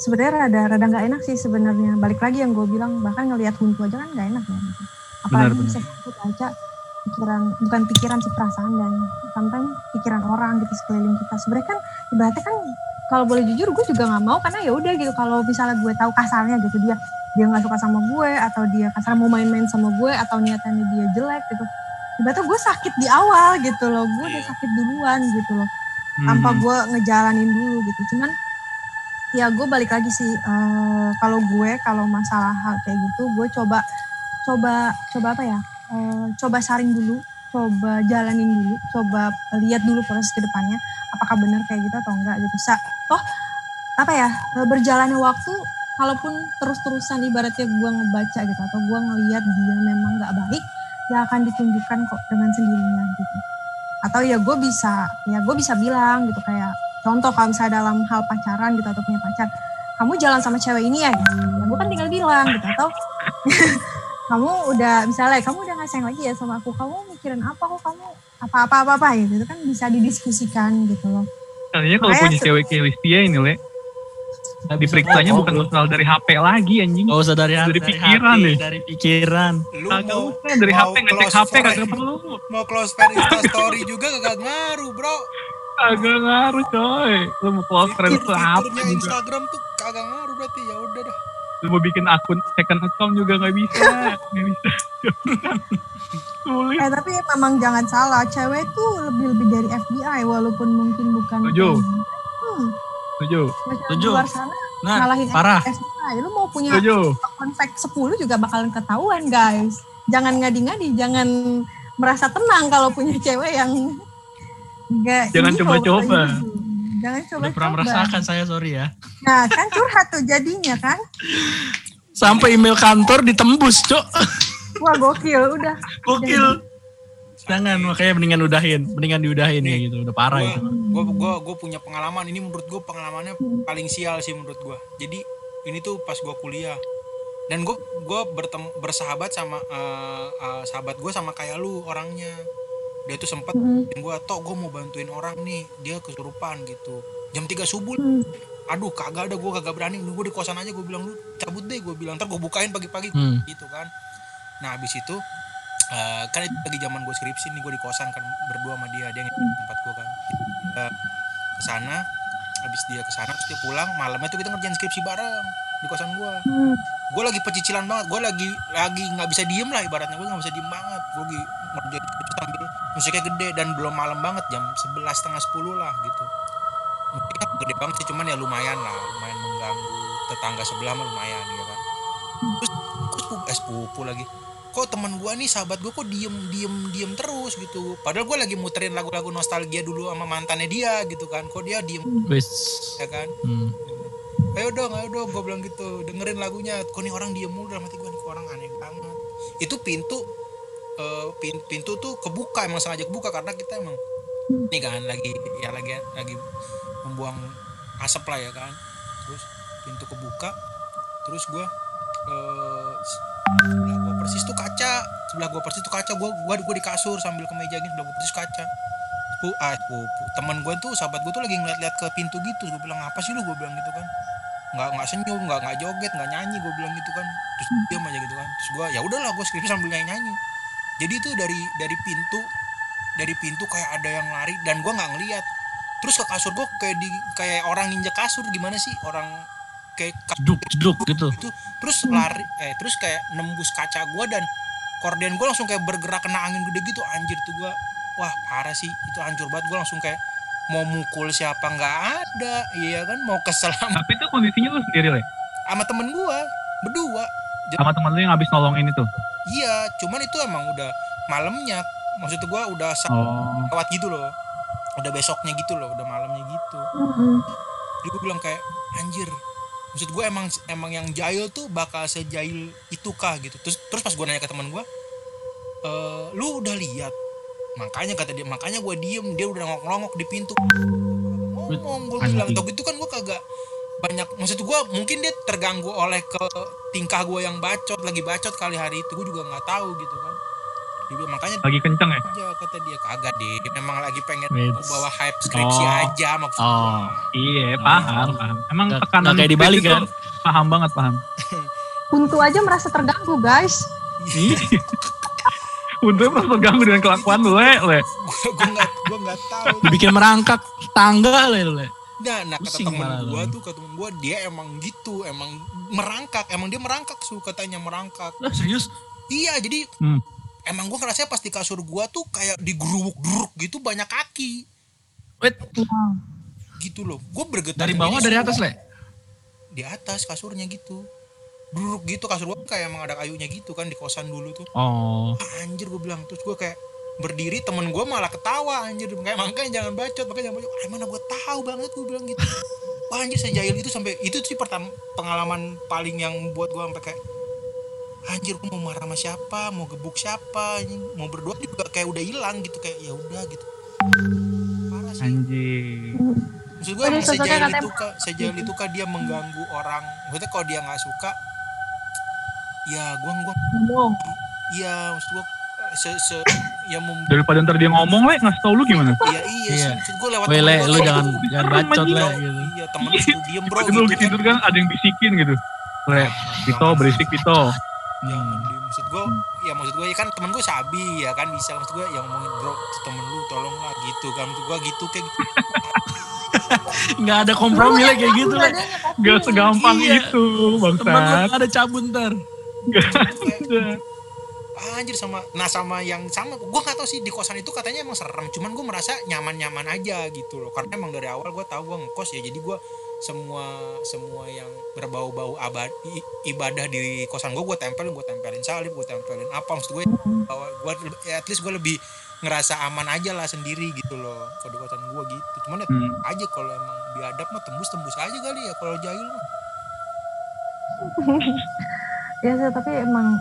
Speaker 2: sebenarnya rada rada nggak enak sih sebenarnya. Balik lagi yang gue bilang bahkan ngelihat huntu aja kan nggak enak ya gitu. apalagi
Speaker 1: Benar,
Speaker 2: bisa aku baca pikiran bukan pikiran sih perasaan dan sometimes pikiran orang gitu sekeliling kita. Sebenarnya kan ibaratnya kan kalau boleh jujur gue juga nggak mau karena ya udah gitu. Kalau misalnya gue tahu kasarnya gitu dia dia nggak suka sama gue atau dia kasar mau main-main sama gue atau niatannya dia jelek gitu. Ibaratnya gue sakit di awal gitu loh. Gue udah
Speaker 3: Iya.
Speaker 2: sakit duluan gitu loh.
Speaker 1: Hmm.
Speaker 2: tanpa gue ngejalanin dulu gitu. Cuman ya gue balik lagi sih eh, kalau gue kalau masalah hal kayak gitu gue coba coba coba apa ya? Eh, coba saring dulu coba jalanin dulu coba lihat dulu proses ke depannya apakah benar kayak gitu atau enggak gitu. Sa toh apa ya eh, berjalannya waktu kalaupun terus-terusan ibaratnya gue ngebaca gitu atau gue ngelihat dia memang nggak baik ya akan ditunjukkan kok dengan sendirinya gitu. Atau ya gue bisa ya gue bisa bilang gitu kayak contoh kalau misalnya dalam hal pacaran gitu atau punya pacar kamu jalan sama cewek ini ya? Gitu. ya gue kan tinggal bilang gitu. Atau kamu udah misalnya kamu udah nggak sayang lagi ya sama aku kamu mikirin apa kok? Kamu apa apa apa apa gitu. Itu kan bisa didiskusikan gitu loh.
Speaker 1: Kayaknya kalau punya cewek kayak Listia ini le,
Speaker 4: bisa
Speaker 1: diperiksanya
Speaker 4: ngomong.
Speaker 1: bukan soal dari HP lagi anjing.
Speaker 4: Gak usah dari,
Speaker 1: Dari
Speaker 4: dari
Speaker 1: pikiran
Speaker 4: hati,
Speaker 1: nih.
Speaker 4: dari pikiran.
Speaker 3: lu
Speaker 1: Kagak
Speaker 3: mau
Speaker 1: usah dari
Speaker 3: mau
Speaker 1: HP ngecek HP kagak perlu.
Speaker 3: mau close friend Insta story juga gak ngaruh bro
Speaker 1: Kagak ngaruh coy. Lu mau close friend
Speaker 3: fiturnya
Speaker 1: juga.
Speaker 3: Instagram tuh kagak ngaruh berarti ya udah dah
Speaker 1: Lu mau bikin akun second account juga gak bisa. Gak bisa. Sulit.
Speaker 2: eh tapi memang jangan salah cewek tuh lebih lebih dari FBI walaupun mungkin bukan
Speaker 1: Setuju.
Speaker 2: hmm,
Speaker 1: Setuju.
Speaker 4: Setuju.
Speaker 2: luar sana
Speaker 4: Nah,
Speaker 2: ngalahin
Speaker 4: parah.
Speaker 2: FBI lu mau punya
Speaker 1: Setuju.
Speaker 2: konflik 10 juga bakalan ketahuan guys. Jangan ngadi-ngadi, jangan merasa tenang kalau punya cewek yang enggak
Speaker 1: Jangan coba-coba.
Speaker 2: Jangan
Speaker 4: Udah pernah
Speaker 2: coba-coba.
Speaker 4: merasakan saya, sorry ya.
Speaker 2: Nah, kan curhat tuh jadinya kan.
Speaker 4: Sampai email kantor ditembus, Cok.
Speaker 2: Wah, gokil udah.
Speaker 4: Gokil. Jangan, makanya mendingan udahin. Mendingan diudahin ya gitu. Udah parah
Speaker 3: gue
Speaker 4: itu.
Speaker 3: gue gue gue punya pengalaman ini menurut gue pengalamannya paling sial sih menurut gue jadi ini tuh pas gue kuliah dan gue gue bertem bersahabat sama eh, eh, sahabat gue sama kayak lu orangnya dia tuh sempet
Speaker 2: Hmm.
Speaker 3: gue tok gue mau bantuin orang nih dia kesurupan gitu jam 3 subuh
Speaker 2: Hmm.
Speaker 3: aduh kagak ada gue kagak berani gue di kosan aja gue bilang lu cabut deh gue bilang ntar gue bukain pagi-pagi
Speaker 4: Hmm.
Speaker 3: gitu kan nah habis itu eh, kan itu lagi zaman gue skripsi nih gue di kosan kan berdua sama dia dia yang tempat gue kan. Dia ke sana habis dia ke sana terus dia pulang malamnya tuh kita ngerjain skripsi bareng di kosan gue gue lagi pecicilan banget gue lagi lagi nggak bisa diem lah ibaratnya gue nggak bisa diem banget. Gue lagi ngerjain skripsi sambil musiknya gede dan belum malam banget jam 11 setengah 10 lah gitu. Mungkin nggak gede banget sih cuman ya lumayan lah lumayan mengganggu tetangga sebelah mah lumayan ya kan. Terus sepupu, eh, sepupu lagi kok teman gua nih sahabat gua kok diem diem diem terus gitu. Padahal gua lagi muterin lagu-lagu nostalgia dulu sama mantannya dia gitu kan. Kok dia diem?
Speaker 4: Wis.
Speaker 3: ya kan?
Speaker 4: Hmm.
Speaker 3: ayo dong ayo dong gue bilang gitu. Dengerin lagunya. Kok nih orang diem mulu dalam hati gue nih kok orang aneh banget. Itu pintu pin- pintu tuh kebuka emang sengaja kebuka karena kita emang ini kan lagi ya lagi lagi membuang asap lah ya kan. Terus pintu kebuka terus gue eh, gue persis tuh kaca. Sebelah gue persis tuh kaca. Gue gua gua di kasur sambil ke meja gini sebelah gue persis kaca. Sepu, ah, sepupu. teman gue tuh sahabat gue tuh lagi ngeliat-liat ke pintu gitu. Gue bilang apa sih lu? Gue bilang gitu kan. Nggak nggak senyum nggak nggak joget nggak nyanyi gue bilang gitu kan. Terus diam aja gitu kan. Terus gue ya udahlah gue skripsi sambil nyanyi nyanyi jadi itu dari dari pintu dari pintu kayak ada yang lari dan gue nggak ngeliat. Terus ke kasur gue kayak di kayak orang injek kasur. Gimana sih orang kayak
Speaker 4: Jeduk, jeduk gitu.
Speaker 3: itu terus lari eh terus kayak nembus kaca gua dan korden gue langsung kayak bergerak kena angin gede gitu. Anjir tuh gua wah parah sih. Itu hancur banget. Gue langsung kayak mau mukul siapa nggak ada. Iya kan mau kesel sama,
Speaker 1: Tapi itu kondisinya lu sendiri lah.
Speaker 3: sama temen gua berdua.
Speaker 1: Sama teman lu yang habis nolongin itu.
Speaker 3: iya cuman itu emang udah malamnya. Maksud gua udah
Speaker 1: Oh.
Speaker 3: lewat gitu loh. Udah besoknya gitu loh udah malamnya gitu. Jadi gue bilang kayak anjir maksud gue emang emang yang jahil tuh bakal sejail itu kah gitu. Terus terus pas gue nanya ke teman gue eh lu udah lihat? Makanya kata dia makanya gue diem dia udah ngongok-ngongok di pintu. Ngomong gue bilang tau gitu kan gue kagak banyak maksud gue mungkin dia terganggu oleh ke tingkah gue yang bacot lagi bacot kali hari itu gue juga nggak tahu gitu kan dia bilang, makanya
Speaker 1: Lagi kenceng ya?
Speaker 3: aja kata dia kagak deh memang lagi pengen
Speaker 4: Wits.
Speaker 3: bawa hype skripsi
Speaker 1: Oh.
Speaker 3: aja maksud
Speaker 4: Oh.
Speaker 1: Iya, paham, paham. Emang
Speaker 4: Nggak-
Speaker 1: tekanan
Speaker 4: kayak di Bali,
Speaker 1: itu
Speaker 4: kan?
Speaker 1: Paham banget, paham.
Speaker 2: Kuntu aja merasa terganggu guys.
Speaker 1: Untungnya merasa terganggu dengan kelakuan lu, le, le.
Speaker 3: gue nggak gue nggak tahu
Speaker 4: Dibikin merangkak tangga lah le.
Speaker 3: nah, nah kata
Speaker 4: Pusing
Speaker 3: temen gue tuh kata temen gue dia emang gitu emang merangkak emang dia merangkak su katanya merangkak
Speaker 4: Lah serius?
Speaker 3: iya jadi
Speaker 1: Hmm.
Speaker 3: Emang gue ngerasa pas di kasur gue tuh kayak digerubuk geruk gitu banyak kaki.
Speaker 4: Wait,
Speaker 2: Wow.
Speaker 3: gitu loh. Gue bergetar
Speaker 4: dari bawah dari atas le?
Speaker 3: di atas kasurnya gitu. Duruk gitu kasur gue kayak emang ada kayunya gitu kan di kosan dulu tuh.
Speaker 4: Oh.
Speaker 3: ah, anjir gue bilang. Terus gue kayak berdiri temen gue malah ketawa anjir. Kayak makanya jangan bacot makanya jangan bacot. Ah, mana gue tahu banget gue bilang gitu. Wah anjir sejahil itu sampai itu sih pertama pengalaman paling yang buat gue sampai kayak anjir gue mau marah sama siapa mau gebuk siapa mau berdoa juga kayak udah hilang gitu kayak ya udah gitu parah sih
Speaker 1: Anjir.
Speaker 3: maksud gue emang
Speaker 2: katanya-
Speaker 3: itu kak sejahil itu kak dia mengganggu orang maksudnya kalau dia nggak suka ya gue gua
Speaker 2: Ngomong.
Speaker 3: iya maksud gue se, se ya mem,
Speaker 1: Daripada ntar dia ngomong, le, ngasih tau lu gimana?
Speaker 3: iya iya sih
Speaker 4: Iya.
Speaker 3: maksud gue lewat
Speaker 4: Weh
Speaker 3: temen
Speaker 4: le,
Speaker 3: gua
Speaker 4: lu jangan jangan bacot le gitu.
Speaker 3: iya temen lu diem bro
Speaker 1: Pas lu
Speaker 3: gitu
Speaker 1: tidur kan ada yang bisikin gitu. Le, Pito, berisik Pito.
Speaker 3: Jangan di maksud gue
Speaker 1: Hmm.
Speaker 3: ya maksud gue ya kan temen gue sabi ya kan bisa maksud gue yang ngomongin bro temen lu tolong lah gitu kan maksud gue gitu kayak gitu.
Speaker 4: Nggak ada kompromi le kayak gitu le.
Speaker 1: Gak segampang
Speaker 4: Iya.
Speaker 1: itu,
Speaker 4: Temen lu ada cabut ntar.
Speaker 3: Anjir sama nah sama yang sama gue gak tahu sih di kosan itu katanya emang serem cuman gue merasa nyaman nyaman aja gitu loh karena emang dari awal gue tahu gue ngekos ya jadi gue semua semua yang berbau-bau abad i- ibadah di kosan gue gue tempelin gue tempelin salib gue tempelin apa maksud gue bahwa gue ya at least gue lebih ngerasa aman aja lah sendiri gitu loh di kosan gue gitu cuman ya
Speaker 1: Hmm.
Speaker 3: aja kalau emang biadab mah tembus tembus aja kali ya kalau jahil mah
Speaker 2: Ya sih, tapi emang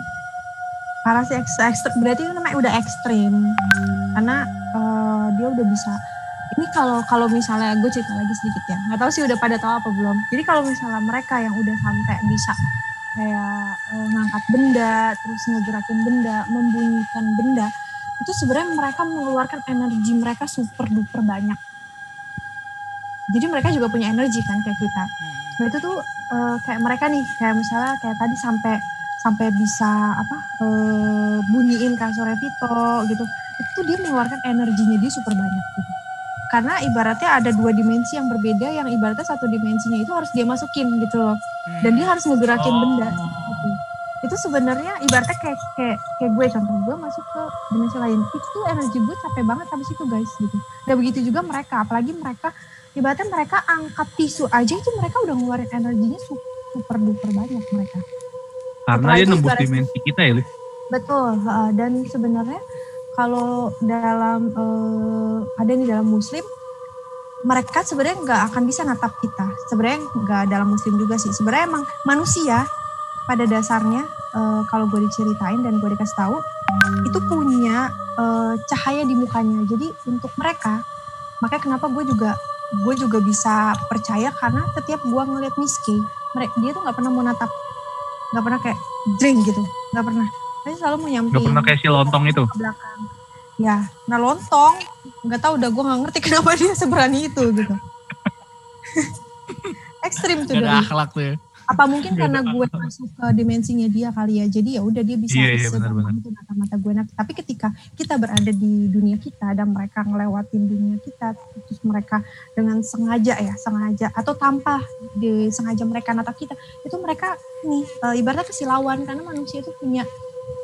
Speaker 2: parah sih eks- ekstrim. Berarti itu namanya udah ekstrim. Karena eh, dia udah bisa. Ini kalau kalau misalnya gue cerita lagi sedikit ya. Nggak tahu sih udah pada tahu apa belum. Jadi kalau misalnya mereka yang udah sampai bisa kayak eh, ngangkat benda, terus ngegerakin benda, membunyikan benda, itu sebenarnya mereka mengeluarkan energi mereka super duper banyak. Jadi mereka juga punya energi kan kayak kita.
Speaker 3: Hmm.
Speaker 2: Nah itu tuh eh, kayak mereka nih, kayak misalnya kayak tadi sampai sampai bisa apa eh, bunyiin kasurnya Vito gitu. Itu dia mengeluarkan energinya dia super banyak gitu. Karena ibaratnya ada dua dimensi yang berbeda yang ibaratnya satu dimensinya itu harus dia masukin gitu loh. Dan dia harus ngegerakin
Speaker 4: Oh.
Speaker 2: benda gitu. itu sebenarnya ibaratnya kayak kayak kayak gue contoh gue masuk ke dimensi lain itu energi gue capek banget habis itu guys gitu dan begitu juga mereka apalagi mereka ibaratnya mereka angkat tisu aja itu mereka udah ngeluarin energinya su- super duper banyak mereka
Speaker 1: Karena dia nembus dimensi kita ya, Lis.
Speaker 2: Betul, heeh. dan sebenarnya kalau dalam eh, ada nih dalam Muslim, mereka sebenarnya nggak akan bisa natap kita. Sebenarnya nggak dalam Muslim juga sih. Sebenarnya emang manusia pada dasarnya eh, kalau gue diceritain dan gue dikasih tahu itu punya eh, cahaya di mukanya. Jadi untuk mereka, makanya kenapa gue juga gue juga bisa percaya karena setiap gue ngeliat Miski, mereka dia tuh nggak pernah mau natap, nggak pernah kayak drink gitu, nggak pernah. Dia selalu mau nyamperin
Speaker 1: Gak pernah kayak si lontong itu.
Speaker 2: ke belakang. Ya, nah lontong, nggak tahu udah gue nggak ngerti kenapa dia seberani itu gitu. Ekstrim tuh
Speaker 4: Gak ada akhlak tuh ya.
Speaker 2: Apa mungkin karena gue masuk ke dimensinya dia kali ya. Jadi ya udah dia bisa
Speaker 1: Iya, iya,
Speaker 2: itu mata-mata gue. Nah, tapi ketika kita berada di dunia kita dan mereka ngelewatin dunia kita, terus mereka dengan sengaja ya, sengaja atau tanpa disengaja mereka natap kita, itu mereka nih eh, ibaratnya kesilauan karena manusia itu punya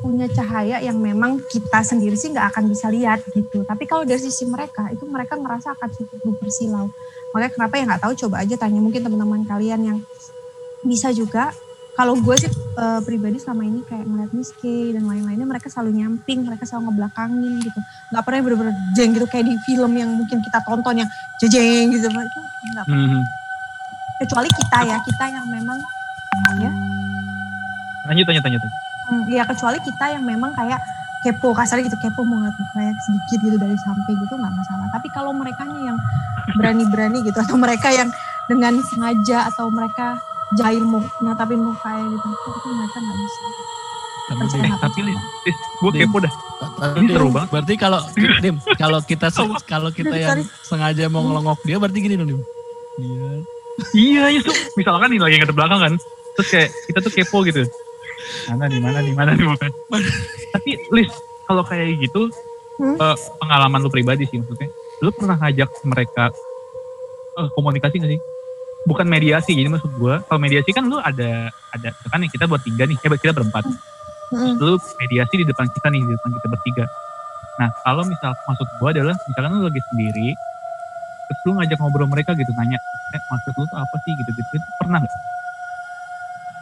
Speaker 2: punya cahaya yang memang kita sendiri sih nggak akan bisa lihat gitu. Tapi kalau dari sisi mereka itu mereka ngerasa akan super duper silau. Makanya kenapa ya nggak tahu coba aja tanya mungkin teman-teman kalian yang bisa juga. Kalau gue sih eh, pribadi selama ini kayak ngeliat Miski dan lain-lainnya mereka selalu nyamping, mereka selalu ngebelakangin gitu. Nggak pernah bener-bener jeng gitu kayak di film yang mungkin kita tonton yang jejeng gitu. Itu nggak
Speaker 1: Hmm.
Speaker 2: kecuali kita ya, kita yang memang ya
Speaker 1: Lanjut, lanjut, lanjut. lanjut.
Speaker 2: Hmm, ya kecuali kita yang memang kayak kepo kasarnya gitu kepo mau ngeliat kayak sedikit gitu dari samping gitu nggak masalah tapi kalau mereka yang berani-berani gitu atau mereka yang dengan sengaja atau mereka jahil mau natapin muka ya gitu itu mereka nggak bisa
Speaker 4: Tapi,
Speaker 2: Percaya
Speaker 1: Eh, tapi gue kepo dah.
Speaker 4: Tapi
Speaker 1: Ini seru banget.
Speaker 4: Berarti kalau Dim, kalau kita kalau kita yang
Speaker 2: Sorry.
Speaker 4: sengaja mau ngelongok dia berarti gini dong Dim.
Speaker 1: Iya, iya tuh. Misalkan nih lagi ngadep belakang kan. Terus kayak kita tuh kepo gitu. Mana di mana di mana di mana. Tapi Lis, kalau kayak gitu
Speaker 2: Hmm?
Speaker 1: eh, pengalaman lu pribadi sih maksudnya. Lu pernah ngajak mereka eh, komunikasi gak sih? Bukan mediasi, jadi maksud gua kalau mediasi kan lu ada ada kan nih kita buat tiga nih, eh kita berempat.
Speaker 2: Mm-mm.
Speaker 1: Lu mediasi di depan kita nih, di depan kita bertiga. Nah, kalau misal maksud gua adalah misalkan lu lagi sendiri, terus lu ngajak ngobrol mereka gitu, nanya, eh, maksud lu tuh apa sih gitu-gitu, itu pernah nggak?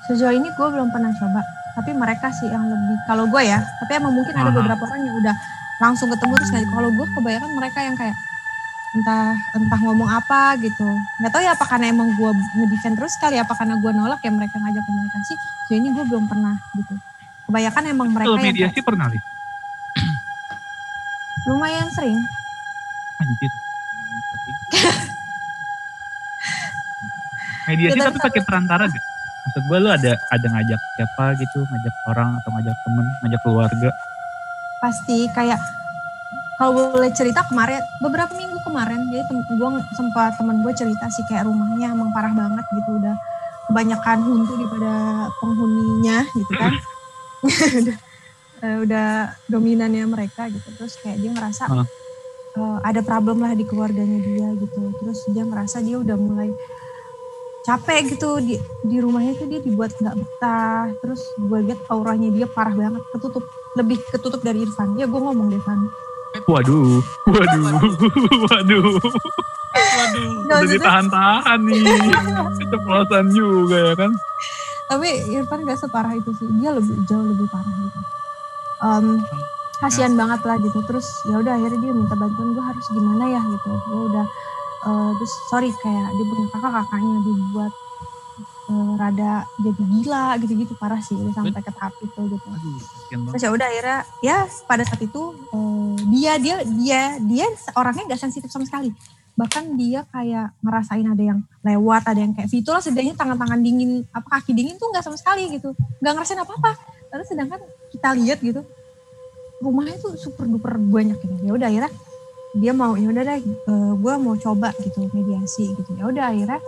Speaker 2: Sejauh ini gue belum pernah coba tapi mereka sih yang lebih kalau gue ya tapi emang mungkin ada beberapa orang yang udah langsung ketemu terus kayak kalau gue kebanyakan mereka yang kayak entah entah ngomong apa gitu nggak tahu ya apa karena emang gue ngedefend terus kali apa karena gue nolak ya mereka ngajak komunikasi sejauh ini gue belum pernah gitu kebanyakan emang mereka yang
Speaker 1: mediasi
Speaker 2: kayak
Speaker 1: pernah nih?
Speaker 2: lumayan sering
Speaker 1: Anjir. mediasi
Speaker 2: Ya, tapi
Speaker 1: tapi pakai perantara gak? Maksud gue lu ada ada ngajak siapa gitu, ngajak orang atau ngajak temen, ngajak keluarga.
Speaker 2: pasti kayak kalau boleh cerita kemarin beberapa minggu kemarin jadi tem gue sempat temen gue cerita sih kayak rumahnya emang parah banget gitu udah kebanyakan huntu daripada penghuninya gitu kan udah, udah dominannya mereka gitu terus kayak dia ngerasa
Speaker 1: Hah.
Speaker 2: eh, ada problem lah di keluarganya dia gitu terus dia ngerasa dia udah mulai capek gitu di di rumahnya tuh dia dibuat nggak betah. Terus gue lihat auranya dia parah banget ketutup lebih ketutup dari Irfan. Ya gue ngomong deh Van.
Speaker 1: Waduh, waduh, waduh,
Speaker 4: Waduh.
Speaker 1: Udah ditahan-tahan nih. Keceplosan juga ya kan.
Speaker 2: tapi Irfan gak separah itu sih. Dia lebih jauh lebih parah gitu. Em, kasihan banget lah gitu. Terus ya udah akhirnya dia minta bantuan gue harus gimana ya? gitu. Gue udah eh, terus sorry kayak dia punya kakak kakaknya dibuat eh, rada jadi gila gitu-gitu parah sih udah sampai ke tahap itu gitu.
Speaker 1: Aduh,
Speaker 2: terus ya udah akhirnya ya pada saat itu eh, dia dia dia dia orangnya nggak sensitif sama sekali. Bahkan dia kayak ngerasain ada yang lewat ada yang kayak Vito lah setidaknya tangan-tangan dingin apa kaki dingin tuh nggak sama sekali gitu. Nggak ngerasain apa apa tapi sedangkan kita lihat gitu rumahnya tuh super duper banyak gitu. Ya udah akhirnya dia mau ya udah deh gue mau coba gitu mediasi gitu. Ya udah akhirnya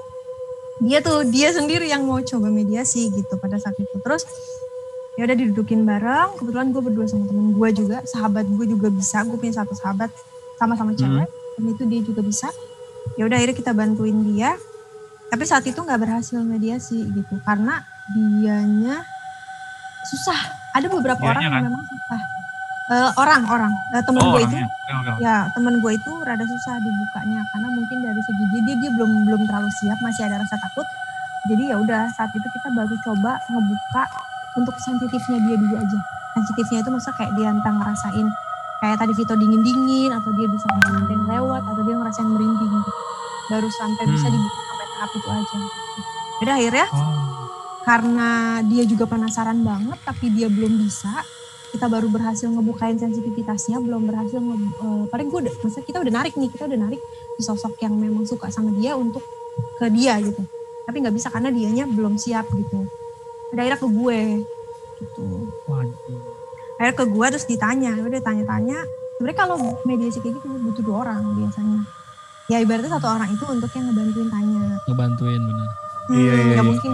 Speaker 2: dia tuh dia sendiri yang mau coba mediasi gitu pada saat itu. Terus ya udah didudukin bareng. Kebetulan gue berdua sama temen gue juga sahabat gue juga bisa. Gue punya satu sahabat sama-sama cewek dan itu dia juga bisa. Ya udah akhirnya kita bantuin dia. Tapi saat itu nggak berhasil mediasi gitu. Karena dianya susah. Ada beberapa
Speaker 1: Dianya
Speaker 2: orang
Speaker 1: kan?
Speaker 2: yang memang susah. Eh, orang orang. Eh, temen
Speaker 1: Oh
Speaker 2: gue itu.
Speaker 1: oke.
Speaker 2: ya temen gue itu rada susah dibukanya karena mungkin dari segi dia dia, dia belum belum terlalu siap masih ada rasa takut. Jadi ya udah saat itu kita baru coba ngebuka untuk sensitifnya dia dulu aja. Sensitifnya itu masa kayak dia entah ngerasain kayak tadi Vito dingin dingin atau dia bisa ngerasain lewat atau dia ngerasain merinding gitu. Baru sampai bisa
Speaker 1: Hmm.
Speaker 2: dibuka sampai tahap itu aja Udah akhirnya
Speaker 1: Oh.
Speaker 2: karena dia juga penasaran banget tapi dia belum bisa kita baru berhasil ngebukain sensitivitasnya belum berhasil nge, eh, paling gue udah maksudnya kita udah narik nih kita udah narik sosok yang memang suka sama dia untuk ke dia gitu tapi nggak bisa karena dianya belum siap gitu ada akhirnya ke gue gitu
Speaker 1: Waduh.
Speaker 2: akhirnya ke gue terus ditanya udah tanya-tanya sebenarnya kalau mediasi kayak gitu butuh dua orang biasanya ya ibaratnya satu orang itu untuk yang ngebantuin tanya
Speaker 4: Ngebantuin bener.
Speaker 2: Hmm,
Speaker 1: Iya, iya,
Speaker 2: nggak
Speaker 1: iya.
Speaker 2: mungkin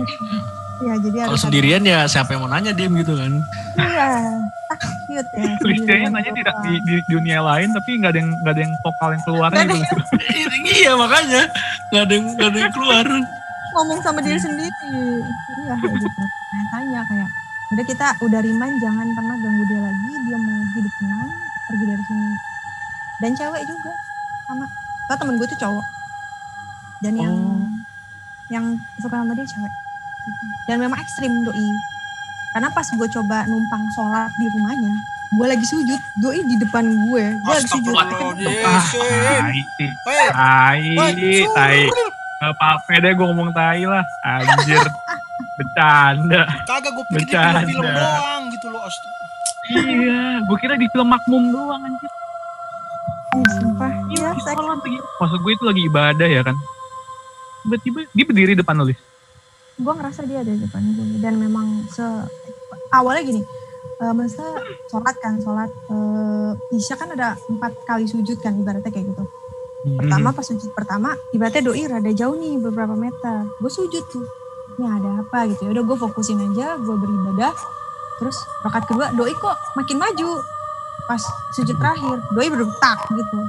Speaker 2: ya jadi
Speaker 4: Kalau
Speaker 2: ada-
Speaker 4: sendirian ya siapa yang mau nanya diem gitu kan.
Speaker 2: Iya, cute ya. Sendirian
Speaker 1: nanya tidak di, di dunia lain tapi nggak ada yang nggak ada yang vokal yang keluar gitu.
Speaker 4: iya makanya nggak ada yang nggak ada yang keluar.
Speaker 2: ngomong sama diri sendiri. Iya, kayak gitu. Nah, tanya kayak, udah kita udah remind jangan pernah ganggu dia lagi, dia mau hidup tenang, pergi dari sini. Dan cewek juga, sama. Kalau temen gue tuh cowok. Dan yang
Speaker 1: Oh.
Speaker 2: yang suka sama dia cewek. Dan memang ekstrim doi. Karena pas gue coba numpang sholat di rumahnya, gue lagi sujud, doi di depan gue, gue lagi sujud.
Speaker 3: Astagfirullahaladzim.
Speaker 1: Tai Tai, tai. Gak apa-apa deh gue ngomong tai lah. Anjir. Bercanda.
Speaker 3: Kagak gue pikir di film-film
Speaker 1: Bercanda.
Speaker 3: doang gitu loh. Astaga.
Speaker 1: iya, gue kira di film makmum doang anjir.
Speaker 2: Sumpah.
Speaker 1: Iya,
Speaker 2: Iya,
Speaker 1: di lagi. Maksud gue itu lagi ibadah ya kan. Tiba-tiba dia berdiri depan lu, Lis.
Speaker 2: Gue ngerasa dia ada di depan gue dan memang se awalnya gini eh maksudnya sholat kan sholat eh isya kan ada empat kali sujud kan ibaratnya kayak gitu. Pertama pas sujud pertama ibaratnya doi rada jauh nih beberapa meter gue sujud tuh ini ada apa gitu ya. Udah gue fokusin aja gue beribadah. Terus rokat kedua doi kok makin maju pas sujud terakhir. Doi berdetak gitu.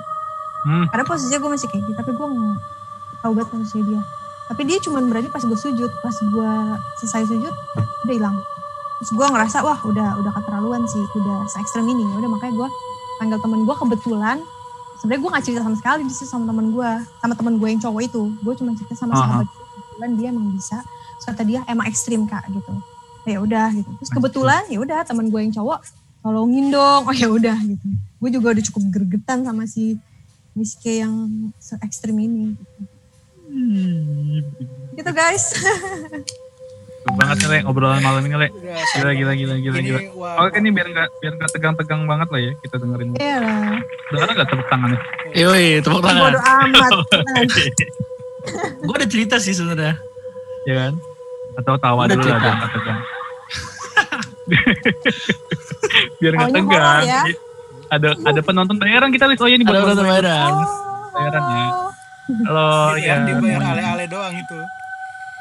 Speaker 1: Hmm.
Speaker 2: karena posisinya gue masih kayak gitu tapi gue nggak tahu banget posisi dia tapi dia cuma berani pas gue sujud pas gue selesai sujud udah hilang. Terus gue ngerasa wah udah udah keterlaluan sih udah se ekstrem ini. Ya udah makanya gue panggil temen gue kebetulan. Sebenarnya gue gak cerita sama sekali di sama temen gue sama temen gue yang cowok itu. Gue cuma cerita sama
Speaker 1: Aha.
Speaker 2: sahabat gue. kebetulan dia emang bisa. Terus kata dia emang ekstrim kak gitu. Ya udah gitu. Terus kebetulan ya udah temen gue yang cowok tolongin dong. Oh ya udah gitu. Gue juga udah cukup gergetan sama si Miss K yang se ekstrim ini gitu. Gitu guys
Speaker 1: Seru banget nih, Le, obrolan malam ini, Le. Gila, gila, gila, gila, gila. Oke, ini biar nggak biar nggak tegang-tegang banget lah ya kita dengerin.
Speaker 2: iya lah
Speaker 1: Dengar nggak tepuk tangannya?
Speaker 4: Yoi, tepuk tangan.
Speaker 2: bodo amat
Speaker 4: Gue ada cerita sih sebenarnya.
Speaker 1: Ya kan? Atau tawa
Speaker 4: Udah
Speaker 1: dulu lah
Speaker 4: cerita.
Speaker 1: biar nggak tegang. biar nggak
Speaker 2: Taunya
Speaker 1: tegang.
Speaker 2: ya.
Speaker 1: Ada ada penonton bayaran kita Lis. Oh iya ini buat
Speaker 4: penonton bayaran.
Speaker 1: bayaran ya. Kalau
Speaker 3: Jadi
Speaker 1: ya
Speaker 3: yang dibayar ale-ale doang itu.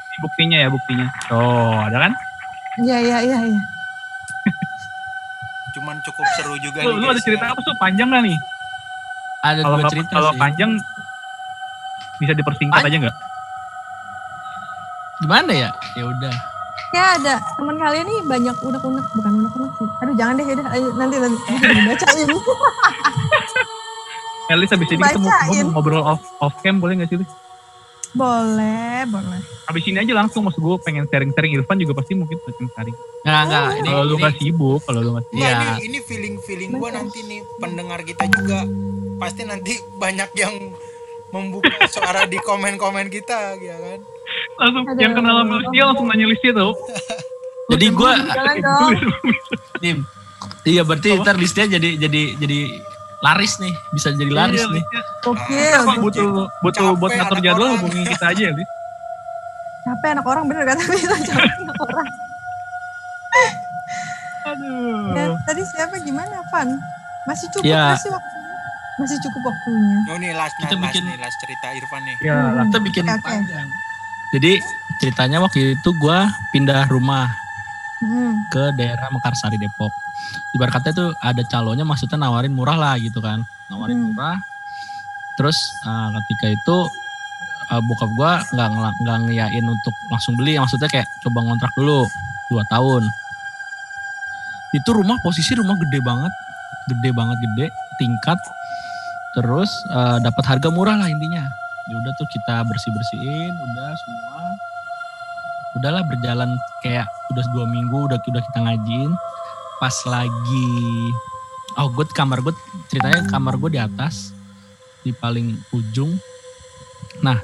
Speaker 1: ini buktinya ya buktinya. Oh ada kan?
Speaker 2: iya iya iya iya
Speaker 3: Cuman cukup seru juga
Speaker 1: Lu,
Speaker 3: nih.
Speaker 1: lu ada cerita
Speaker 3: ya.
Speaker 1: apa tuh panjang nggak nih?
Speaker 4: Ada
Speaker 1: Kalau
Speaker 4: dua cerita
Speaker 1: kalau
Speaker 4: sih.
Speaker 1: panjang bisa dipersingkat
Speaker 4: Pan-
Speaker 1: aja nggak?
Speaker 4: Gimana ya? Ya udah.
Speaker 2: ya ada teman kalian nih banyak unek-unek bukan unek-unek sih aduh jangan deh udah ayo, nanti nanti dibacain
Speaker 1: Elis habis ini kita mau, ngobrol off off cam boleh nggak sih Lis?
Speaker 2: boleh boleh
Speaker 1: Habis ini aja langsung maksud gue pengen sharing-sharing Irfan juga pasti mungkin pengen sharing.
Speaker 4: Nggak, nggak. Ini,
Speaker 1: Kalau lu nggak sibuk, kalau lu nggak sibuk.
Speaker 3: Enggak,
Speaker 4: Iya.
Speaker 3: ini, ini feeling-feeling gue nanti nih pendengar kita juga pasti nanti banyak yang membuka suara di komen-komen kita ya kan.
Speaker 1: Langsung
Speaker 2: Aduh.
Speaker 1: yang kenal sama Listia langsung nanya Listia tuh.
Speaker 4: Jadi gue, Dim. Iya berarti ntar listnya jadi jadi jadi laris nih, bisa jadi laris
Speaker 1: Iya,
Speaker 4: nih.
Speaker 1: Listia.
Speaker 2: oke oke.
Speaker 1: butuh butuh
Speaker 3: Capek
Speaker 1: buat ngatur jadwal
Speaker 3: orang.
Speaker 1: hubungin kita aja ya,
Speaker 2: capek anak orang bener kata Mila capek anak orang
Speaker 1: Aduh.
Speaker 2: ya, tadi siapa gimana Van masih cukup
Speaker 4: Ya.
Speaker 2: nggak sih waktunya masih cukup waktunya
Speaker 3: Oh nih last,
Speaker 4: Kita
Speaker 3: last
Speaker 4: bikin-
Speaker 3: nih last cerita Irfan nih.
Speaker 1: Ya,
Speaker 2: Hmm.
Speaker 4: Kita bikin
Speaker 2: oke.
Speaker 4: panjang. Jadi ceritanya waktu itu gue pindah rumah
Speaker 2: hmm.
Speaker 4: ke daerah Mekarsari Depok. Ibarat katanya tuh ada calonnya maksudnya nawarin murah lah gitu kan. Nawarin
Speaker 2: Hmm.
Speaker 4: murah. Terus uh, ketika itu uh, bokap gua nggak nggak ngiyain untuk langsung beli, maksudnya kayak coba ngontrak dulu dua tahun. itu rumah posisi rumah gede banget gede banget gede tingkat terus eh, dapat harga murah lah intinya ya udah tuh kita bersih bersihin udah semua udahlah berjalan kayak udah dua minggu udah udah kita ngajin pas lagi oh gue kamar gue ceritanya kamar gue di atas di paling ujung nah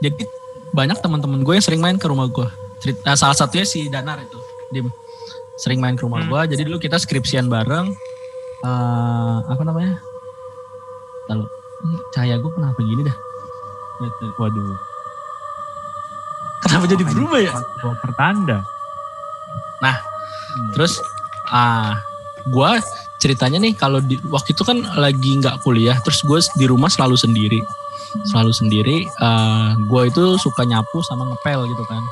Speaker 4: jadi banyak teman-teman gue yang sering main ke rumah gue cerita salah satunya si Danar itu dim sering main ke rumah
Speaker 3: Hmm.
Speaker 4: gue jadi dulu kita skripsian bareng eh apa namanya lalu cahaya gue kenapa gini dah.
Speaker 1: Waduh.
Speaker 4: Kenapa jadi berubah ya
Speaker 1: Gua pertanda.
Speaker 4: Nah,
Speaker 1: Hmm.
Speaker 4: Terus ah gua ceritanya nih kalau di waktu itu kan lagi nggak kuliah, terus gue di rumah selalu sendiri, selalu sendiri. eh gue itu suka nyapu sama ngepel gitu kan,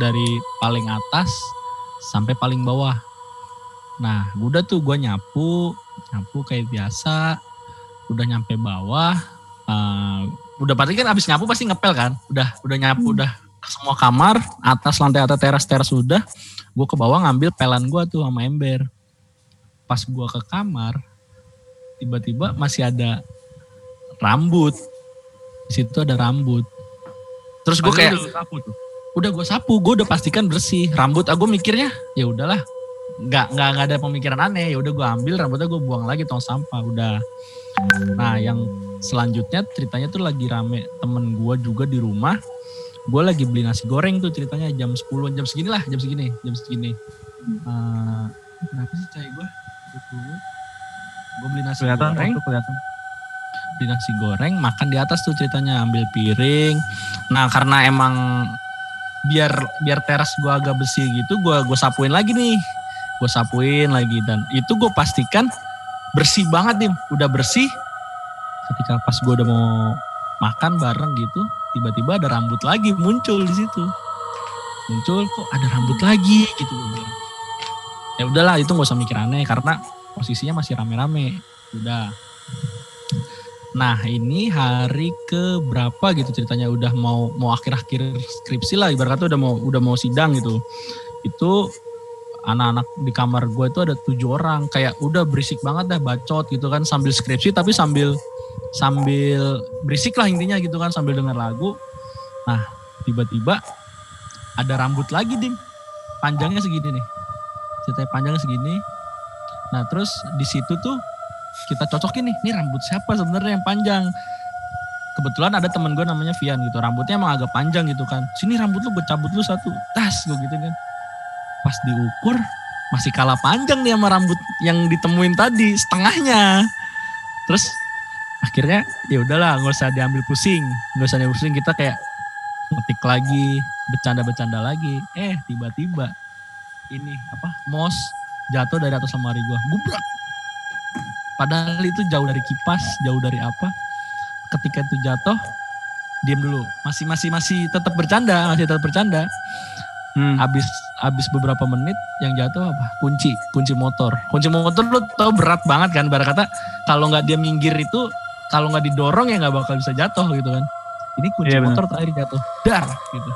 Speaker 4: dari paling atas sampai paling bawah. Nah, udah tuh gue nyapu, nyapu kayak biasa, udah nyampe bawah. eh, udah pasti kan abis nyapu pasti ngepel kan, udah udah nyapu udah ke semua kamar, atas lantai atas teras teras udah gue ke bawah ngambil pelan gue tuh sama ember. Pas gue ke kamar tiba-tiba masih ada rambut. Di situ ada rambut. Terus gue kayak
Speaker 1: udah lu sapu tuh.
Speaker 4: udah gue sapu gue udah pastikan bersih. Rambut aku mikirnya ya udahlah. Nggak nggak nggak ada pemikiran aneh. Ya udah gue ambil rambutnya gue buang lagi tong sampah udah. Nah yang selanjutnya ceritanya tuh lagi rame temen gue juga di rumah gue lagi beli nasi goreng tuh ceritanya jam 10 jam segini lah jam segini jam segini. Eh, kenapa sih cahaya gue gue beli nasi
Speaker 1: Kelihatan
Speaker 4: goreng.
Speaker 1: kelihatan.
Speaker 4: beli nasi goreng makan di atas tuh ceritanya ambil piring. Nah karena emang biar biar teras gua agak bersih gitu gua gue sapuin lagi nih. Gue sapuin lagi dan itu gue pastikan bersih banget nih udah bersih. Ketika pas gue udah mau makan bareng gitu tiba-tiba ada rambut lagi muncul di situ. Muncul kok ada rambut lagi? Gitu ya udahlah itu nggak usah mikir aneh karena posisinya masih rame-rame. Udah. Nah ini hari ke berapa gitu ceritanya? Udah mau mau akhir-akhir skripsi lah ibarat kata udah mau udah mau sidang gitu. Itu anak-anak di kamar gue itu ada tujuh orang. Kayak udah berisik banget dah bacot gitu kan sambil skripsi tapi sambil sambil berisik lah intinya gitu kan sambil dengar lagu. Nah tiba-tiba ada rambut lagi dim panjangnya segini nih ceritanya panjangnya segini. Nah terus di situ tuh kita cocokin nih, ini rambut siapa sebenarnya yang panjang. Kebetulan ada temen gue namanya Vian gitu, rambutnya emang agak panjang gitu kan. Sini rambut lu gue cabut lu satu, tas gue gitu kan. Pas diukur masih kalah panjang nih sama rambut yang ditemuin tadi, setengahnya. Terus akhirnya ya udahlah nggak usah diambil pusing, nggak usah diambil pusing kita kayak ngetik lagi, bercanda-bercanda lagi. Eh tiba-tiba ini apa mos jatuh dari atas lemari gue, gubrak Padahal itu jauh dari kipas, jauh dari apa. Ketika itu jatuh, diam dulu. Masih masih masih tetap bercanda, masih tetap bercanda.
Speaker 1: Hmm.
Speaker 4: Habis habis beberapa menit yang jatuh apa? Kunci, kunci motor. Kunci motor lu tau berat banget kan. Bar kata kalau nggak dia minggir itu, kalau nggak didorong ya nggak bakal bisa jatuh gitu kan. Ini kunci
Speaker 1: benar.
Speaker 4: motor terakhir jatuh, dar gitu.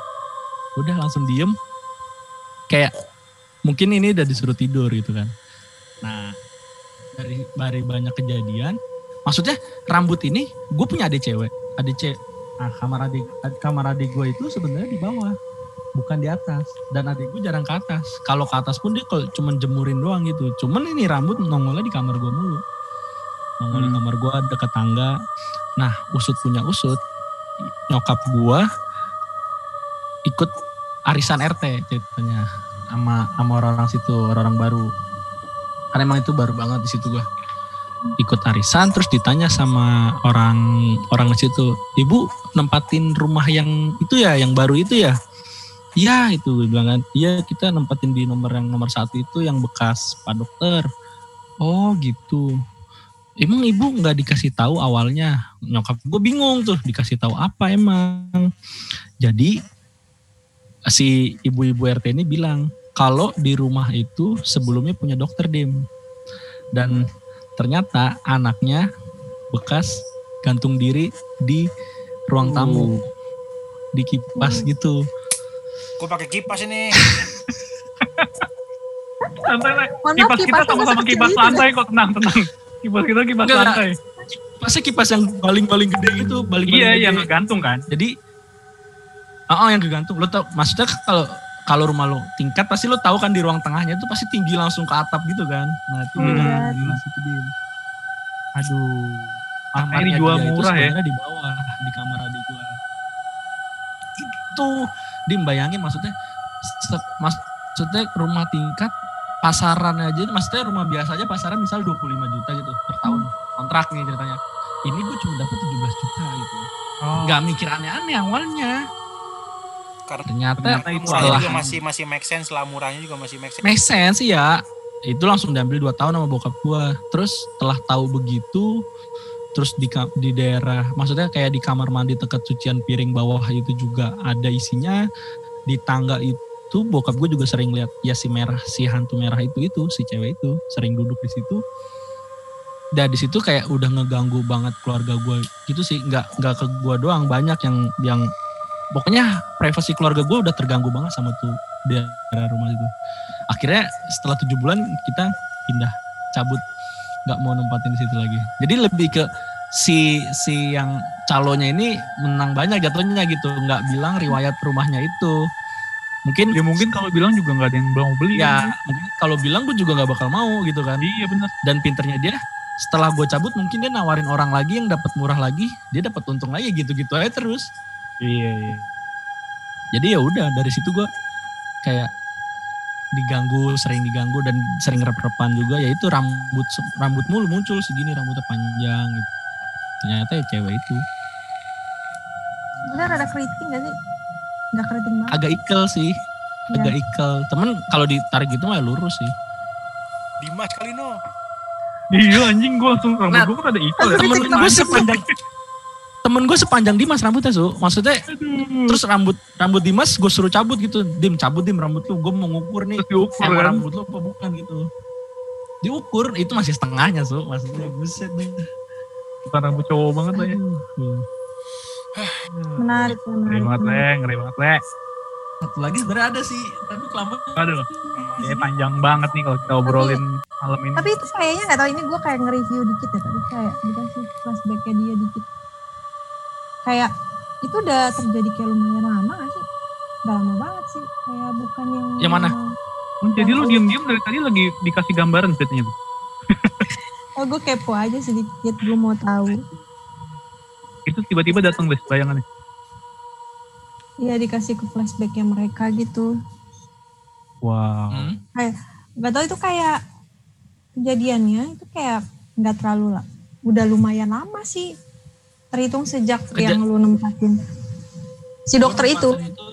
Speaker 4: Udah langsung diem. Kayak mungkin ini udah disuruh tidur gitu kan. Nah dari dari banyak kejadian, maksudnya rambut ini gue punya adik cewek, adik cewek. Nah, kamar adik kamar adik gue itu sebenarnya di bawah, bukan di atas. Dan adik gue jarang ke atas. Kalau ke atas pun dia kalau cuman jemurin doang gitu. Cuman ini rambut nongolnya di kamar gue mulu. Nongol di
Speaker 1: Hmm.
Speaker 4: kamar gue deket tangga. Nah usut punya usut, nyokap gue ikut arisan RT ceritanya sama sama orang-orang situ orang-orang baru. Karena emang itu baru banget di situ gua. Ikut arisan terus ditanya sama orang orang di situ ibu nempatin rumah yang itu ya yang baru itu ya? Iya itu gue bilang kan. Iya kita nempatin di nomor yang nomor satu itu yang bekas pak dokter. Oh gitu emang ibu nggak dikasih tahu awalnya nyokap gue bingung tuh dikasih tahu apa emang jadi si ibu-ibu RT ini bilang kalau di rumah itu sebelumnya punya dokter Dim. Dan ternyata anaknya bekas gantung diri di ruang tamu. Di kipas gitu.
Speaker 3: Gue pakai kipas ini.
Speaker 1: Santai, Kipas kita sama-sama kipas lantai kok, tenang, tenang. Kipas kita kipas
Speaker 4: Enggak,
Speaker 1: lantai.
Speaker 4: Pasti kipas yang paling-paling gede itu, paling-paling
Speaker 1: Iya,
Speaker 4: gede.
Speaker 1: yang ngegantung kan.
Speaker 4: Jadi Oh, yang kegantung. Lo tau maksudnya kalau kalau rumah lo tingkat pasti lo tahu kan di ruang tengahnya itu pasti tinggi langsung ke atap gitu kan. Nah, itu
Speaker 1: Hmm.
Speaker 4: kan di situ dia.
Speaker 1: Aduh. Makanya
Speaker 4: Kamarnya dia itu
Speaker 1: murah ya.
Speaker 4: sebenarnya di bawah di kamar adik gua. Itu dim bayangin maksudnya maksudnya rumah tingkat pasaran aja maksudnya rumah biasa aja pasaran misal 25 juta gitu per tahun kontrak nih ceritanya. Ini gue cuma dapat 17 juta gitu.
Speaker 1: Oh.
Speaker 4: Nggak mikir aneh-aneh awalnya.
Speaker 3: Karena
Speaker 4: Ternyata,
Speaker 1: Ternyata itu
Speaker 3: murahnya
Speaker 4: setelah
Speaker 3: juga masih masih make sense lah, murahnya juga masih make sense.
Speaker 4: make sense ya itu langsung diambil dua tahun sama bokap gua terus setelah tahu begitu terus di di daerah maksudnya kayak di kamar mandi dekat cucian piring bawah itu juga ada isinya di tangga itu bokap gue juga sering lihat ya si merah si hantu merah itu itu si cewek itu sering duduk di situ. Dan di situ kayak udah ngeganggu banget keluarga gue gitu sih nggak nggak ke gue doang banyak yang yang pokoknya privasi keluarga gue udah terganggu banget sama tuh daerah rumah itu. Akhirnya setelah tujuh bulan kita pindah cabut nggak mau nempatin di situ lagi. Jadi lebih ke si si yang calonnya ini menang banyak jatuhnya gitu nggak bilang riwayat rumahnya itu mungkin
Speaker 1: Ya mungkin kalau bilang juga nggak ada yang mau beli.
Speaker 4: ya
Speaker 1: kan.
Speaker 4: mungkin kalau bilang gue juga nggak bakal mau gitu kan
Speaker 1: Iya benar.
Speaker 4: dan pinternya dia setelah gue cabut mungkin dia nawarin orang lagi yang dapat murah lagi dia dapat untung lagi gitu-gitu aja terus
Speaker 1: Iya, iya.
Speaker 4: jadi ya udah dari situ gue kayak diganggu sering diganggu dan sering rep-repan juga yaitu rambut rambut mulu muncul segini rambutnya panjang gitu ternyata ya cewek itu
Speaker 2: Bener ada keriting gak sih? Gak keriting banget.
Speaker 4: agak ikel sih
Speaker 2: Iya.
Speaker 4: agak ikel temen kalau ditarik gitu mah lurus sih
Speaker 3: Dimas kali no.
Speaker 1: Iya anjing gue langsung rambut
Speaker 4: Nah,
Speaker 1: gue kan ada ikal ya.
Speaker 4: Temen gue sepanjang temen gue sepanjang Dimas rambutnya su maksudnya
Speaker 1: Aduh.
Speaker 4: terus rambut rambut Dimas gue suruh cabut gitu dim cabut dim rambut lu gue mau ngukur nih
Speaker 1: terus diukur
Speaker 4: emang
Speaker 1: kan.
Speaker 4: rambut lu apa bukan gitu diukur itu masih setengahnya su maksudnya buset nih
Speaker 1: Bukan rambut cowok banget lah ya.
Speaker 2: Menarik, ya,
Speaker 1: Ngeri
Speaker 2: menarik.
Speaker 1: banget le, ngeri banget le.
Speaker 4: satu lagi sebenarnya ada sih tapi kelamaan
Speaker 1: Aduh, ya panjang banget nih kalau kita obrolin malam ini.
Speaker 2: Tapi itu kayaknya gak tau ini gue kayak nge-review dikit ya tadi kayak dikasih flashbacknya dia dikit. Kayak itu udah terjadi kayak lumayan lama gak sih? Udah lama banget sih. Kayak bukan yang...
Speaker 4: Yang mana?
Speaker 1: Oh, jadi lu diem-diem dari tadi lagi dikasih gambaran ceritanya tuh.
Speaker 2: Oh gue kepo aja sedikit, gue mau tahu.
Speaker 1: Itu tiba-tiba datang les bayangannya.
Speaker 2: Iya dikasih ke flashbacknya mereka gitu.
Speaker 1: Wow.
Speaker 4: Hmm?
Speaker 2: Gak tau itu kayak kejadiannya itu kayak nggak terlalu lah. Udah lumayan lama sih. Terhitung sejak
Speaker 4: Keja-
Speaker 2: yang lu nempatin. Si dokter itu.
Speaker 4: itu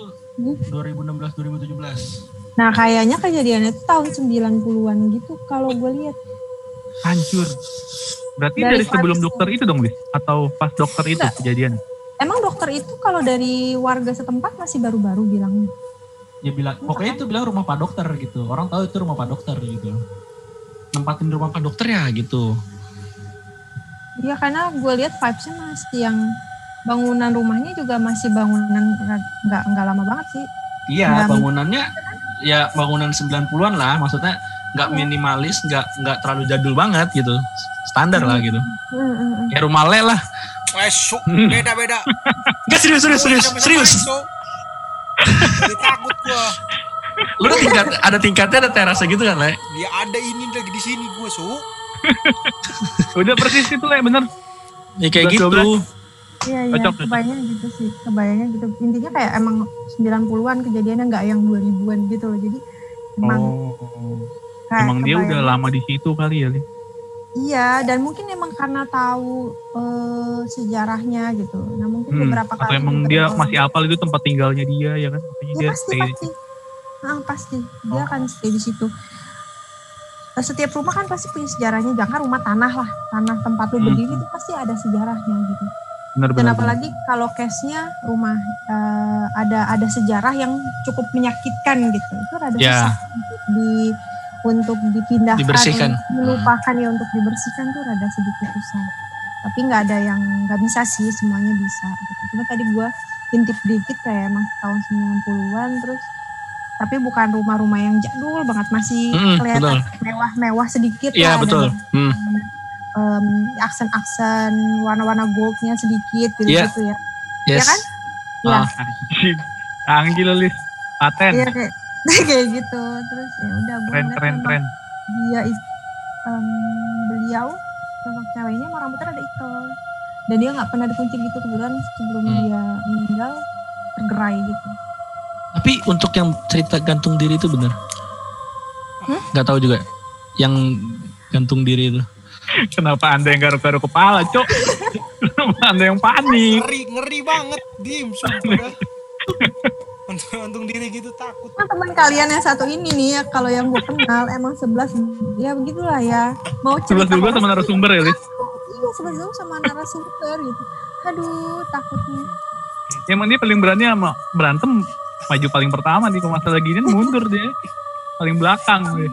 Speaker 4: 2016 2017
Speaker 2: Nah kayaknya kejadiannya itu tahun 90-an gitu kalau gue lihat.
Speaker 1: Hancur. Berarti
Speaker 2: Dari
Speaker 1: dari, sebelum dokter itu dong, Lis? Atau pas dokter itu
Speaker 2: Enggak.
Speaker 1: kejadian?
Speaker 2: Emang dokter itu kalau dari warga setempat masih baru-baru bilangnya.
Speaker 4: ya bilang pokoknya itu bilang rumah pak dokter gitu orang tahu itu rumah pak dokter gitu nempatin rumah pak dokter ya gitu
Speaker 2: Iya karena gue lihat vibesnya masih yang bangunan rumahnya juga masih bangunan nggak nggak lama banget sih.
Speaker 4: iya bangunannya ya bangunan 90-an lah maksudnya nggak minimalis nggak nggak terlalu jadul banget gitu standar lah gitu
Speaker 2: Hmm, hmm, hmm.
Speaker 4: kayak rumah le lah
Speaker 3: Eh, su, beda beda.
Speaker 4: Enggak serius serius serius serius
Speaker 3: takut gua.
Speaker 4: lu ada tingkat ada tingkatnya ada terasnya gitu kan le
Speaker 3: Dia ada ini lagi di sini gua, Su.
Speaker 1: Udah persis itu le, bener.
Speaker 4: ya kayak
Speaker 1: 11,
Speaker 4: gitu
Speaker 1: 12.
Speaker 2: Iya iya kebayangnya gitu sih kebayangnya gitu intinya kayak emang 90-an kejadiannya nggak yang 2000-an gitu loh jadi emang
Speaker 1: Oh. Emang dia udah lama di situ kali ya, Li?
Speaker 2: iya dan mungkin emang karena tahu eh, sejarahnya gitu nah mungkin
Speaker 1: Hmm,
Speaker 2: beberapa
Speaker 1: Atau
Speaker 2: kali
Speaker 1: emang dia masih apal itu tempat tinggalnya dia ya kan? Makanya dia
Speaker 2: pasti
Speaker 1: stay
Speaker 2: pasti. Ah, pasti. Dia
Speaker 1: Oh.
Speaker 2: akan stay di situ. Eh, Setiap rumah kan pasti punya sejarahnya. Jangan rumah tanah lah, tanah tempat lu
Speaker 1: Hmm.
Speaker 2: berdiri itu pasti ada sejarahnya gitu.
Speaker 1: bener
Speaker 2: Dan apalagi kalau case-nya rumah eh, ada ada sejarah yang cukup menyakitkan gitu. Itu rada
Speaker 4: Ya.
Speaker 2: susah untuk di untuk dipindahkan,
Speaker 4: Dibersihkan.
Speaker 2: untuk dilupakan ya untuk dibersihkan tuh rada sedikit susah. Tapi nggak ada yang nggak bisa sih, semuanya bisa. Gitu. Cuma tadi gua intip dikit kayak emang tahun 90-an terus tapi bukan rumah-rumah yang jadul banget masih
Speaker 4: Mm-mm,
Speaker 2: kelihatan mewah-mewah sedikit
Speaker 4: Iya
Speaker 2: lah
Speaker 4: betul. Hmm.
Speaker 2: em, aksen-aksen warna-warna goldnya sedikit gitu-gitu ya
Speaker 4: Yes.
Speaker 2: Iya kan? Iya.
Speaker 4: Ah,
Speaker 1: Anjing. Canggih lo Lis. Paten.
Speaker 2: Iya kayak kayak gitu terus ya udah gue
Speaker 1: Tren, tren, tren.
Speaker 2: dia is- em, beliau sosok ceweknya emang rambutnya ada ikel dan dia nggak pernah dikunci gitu kebetulan sebelum
Speaker 4: Hmm.
Speaker 2: dia meninggal tergerai gitu
Speaker 4: Tapi untuk yang cerita gantung diri itu bener?
Speaker 2: Hmm?
Speaker 4: Gak tahu juga. Yang gantung diri itu.
Speaker 1: Kenapa anda yang garuk-garuk kepala, cok? Kenapa anda yang panik?
Speaker 3: ngeri ngeri banget dim. Untung untung diri gitu takut
Speaker 2: Nah, teman kalian yang satu ini nih ya kalau yang gue kenal emang 11 ya begitulah ya mau
Speaker 1: Sebelas dua sama narasumber ya, Lis?
Speaker 2: iya 11 dua sama narasumber gitu aduh takutnya
Speaker 1: Emang dia paling berani sama berantem maju paling pertama nih kalau masalah gini mundur dia. Paling belakang dia.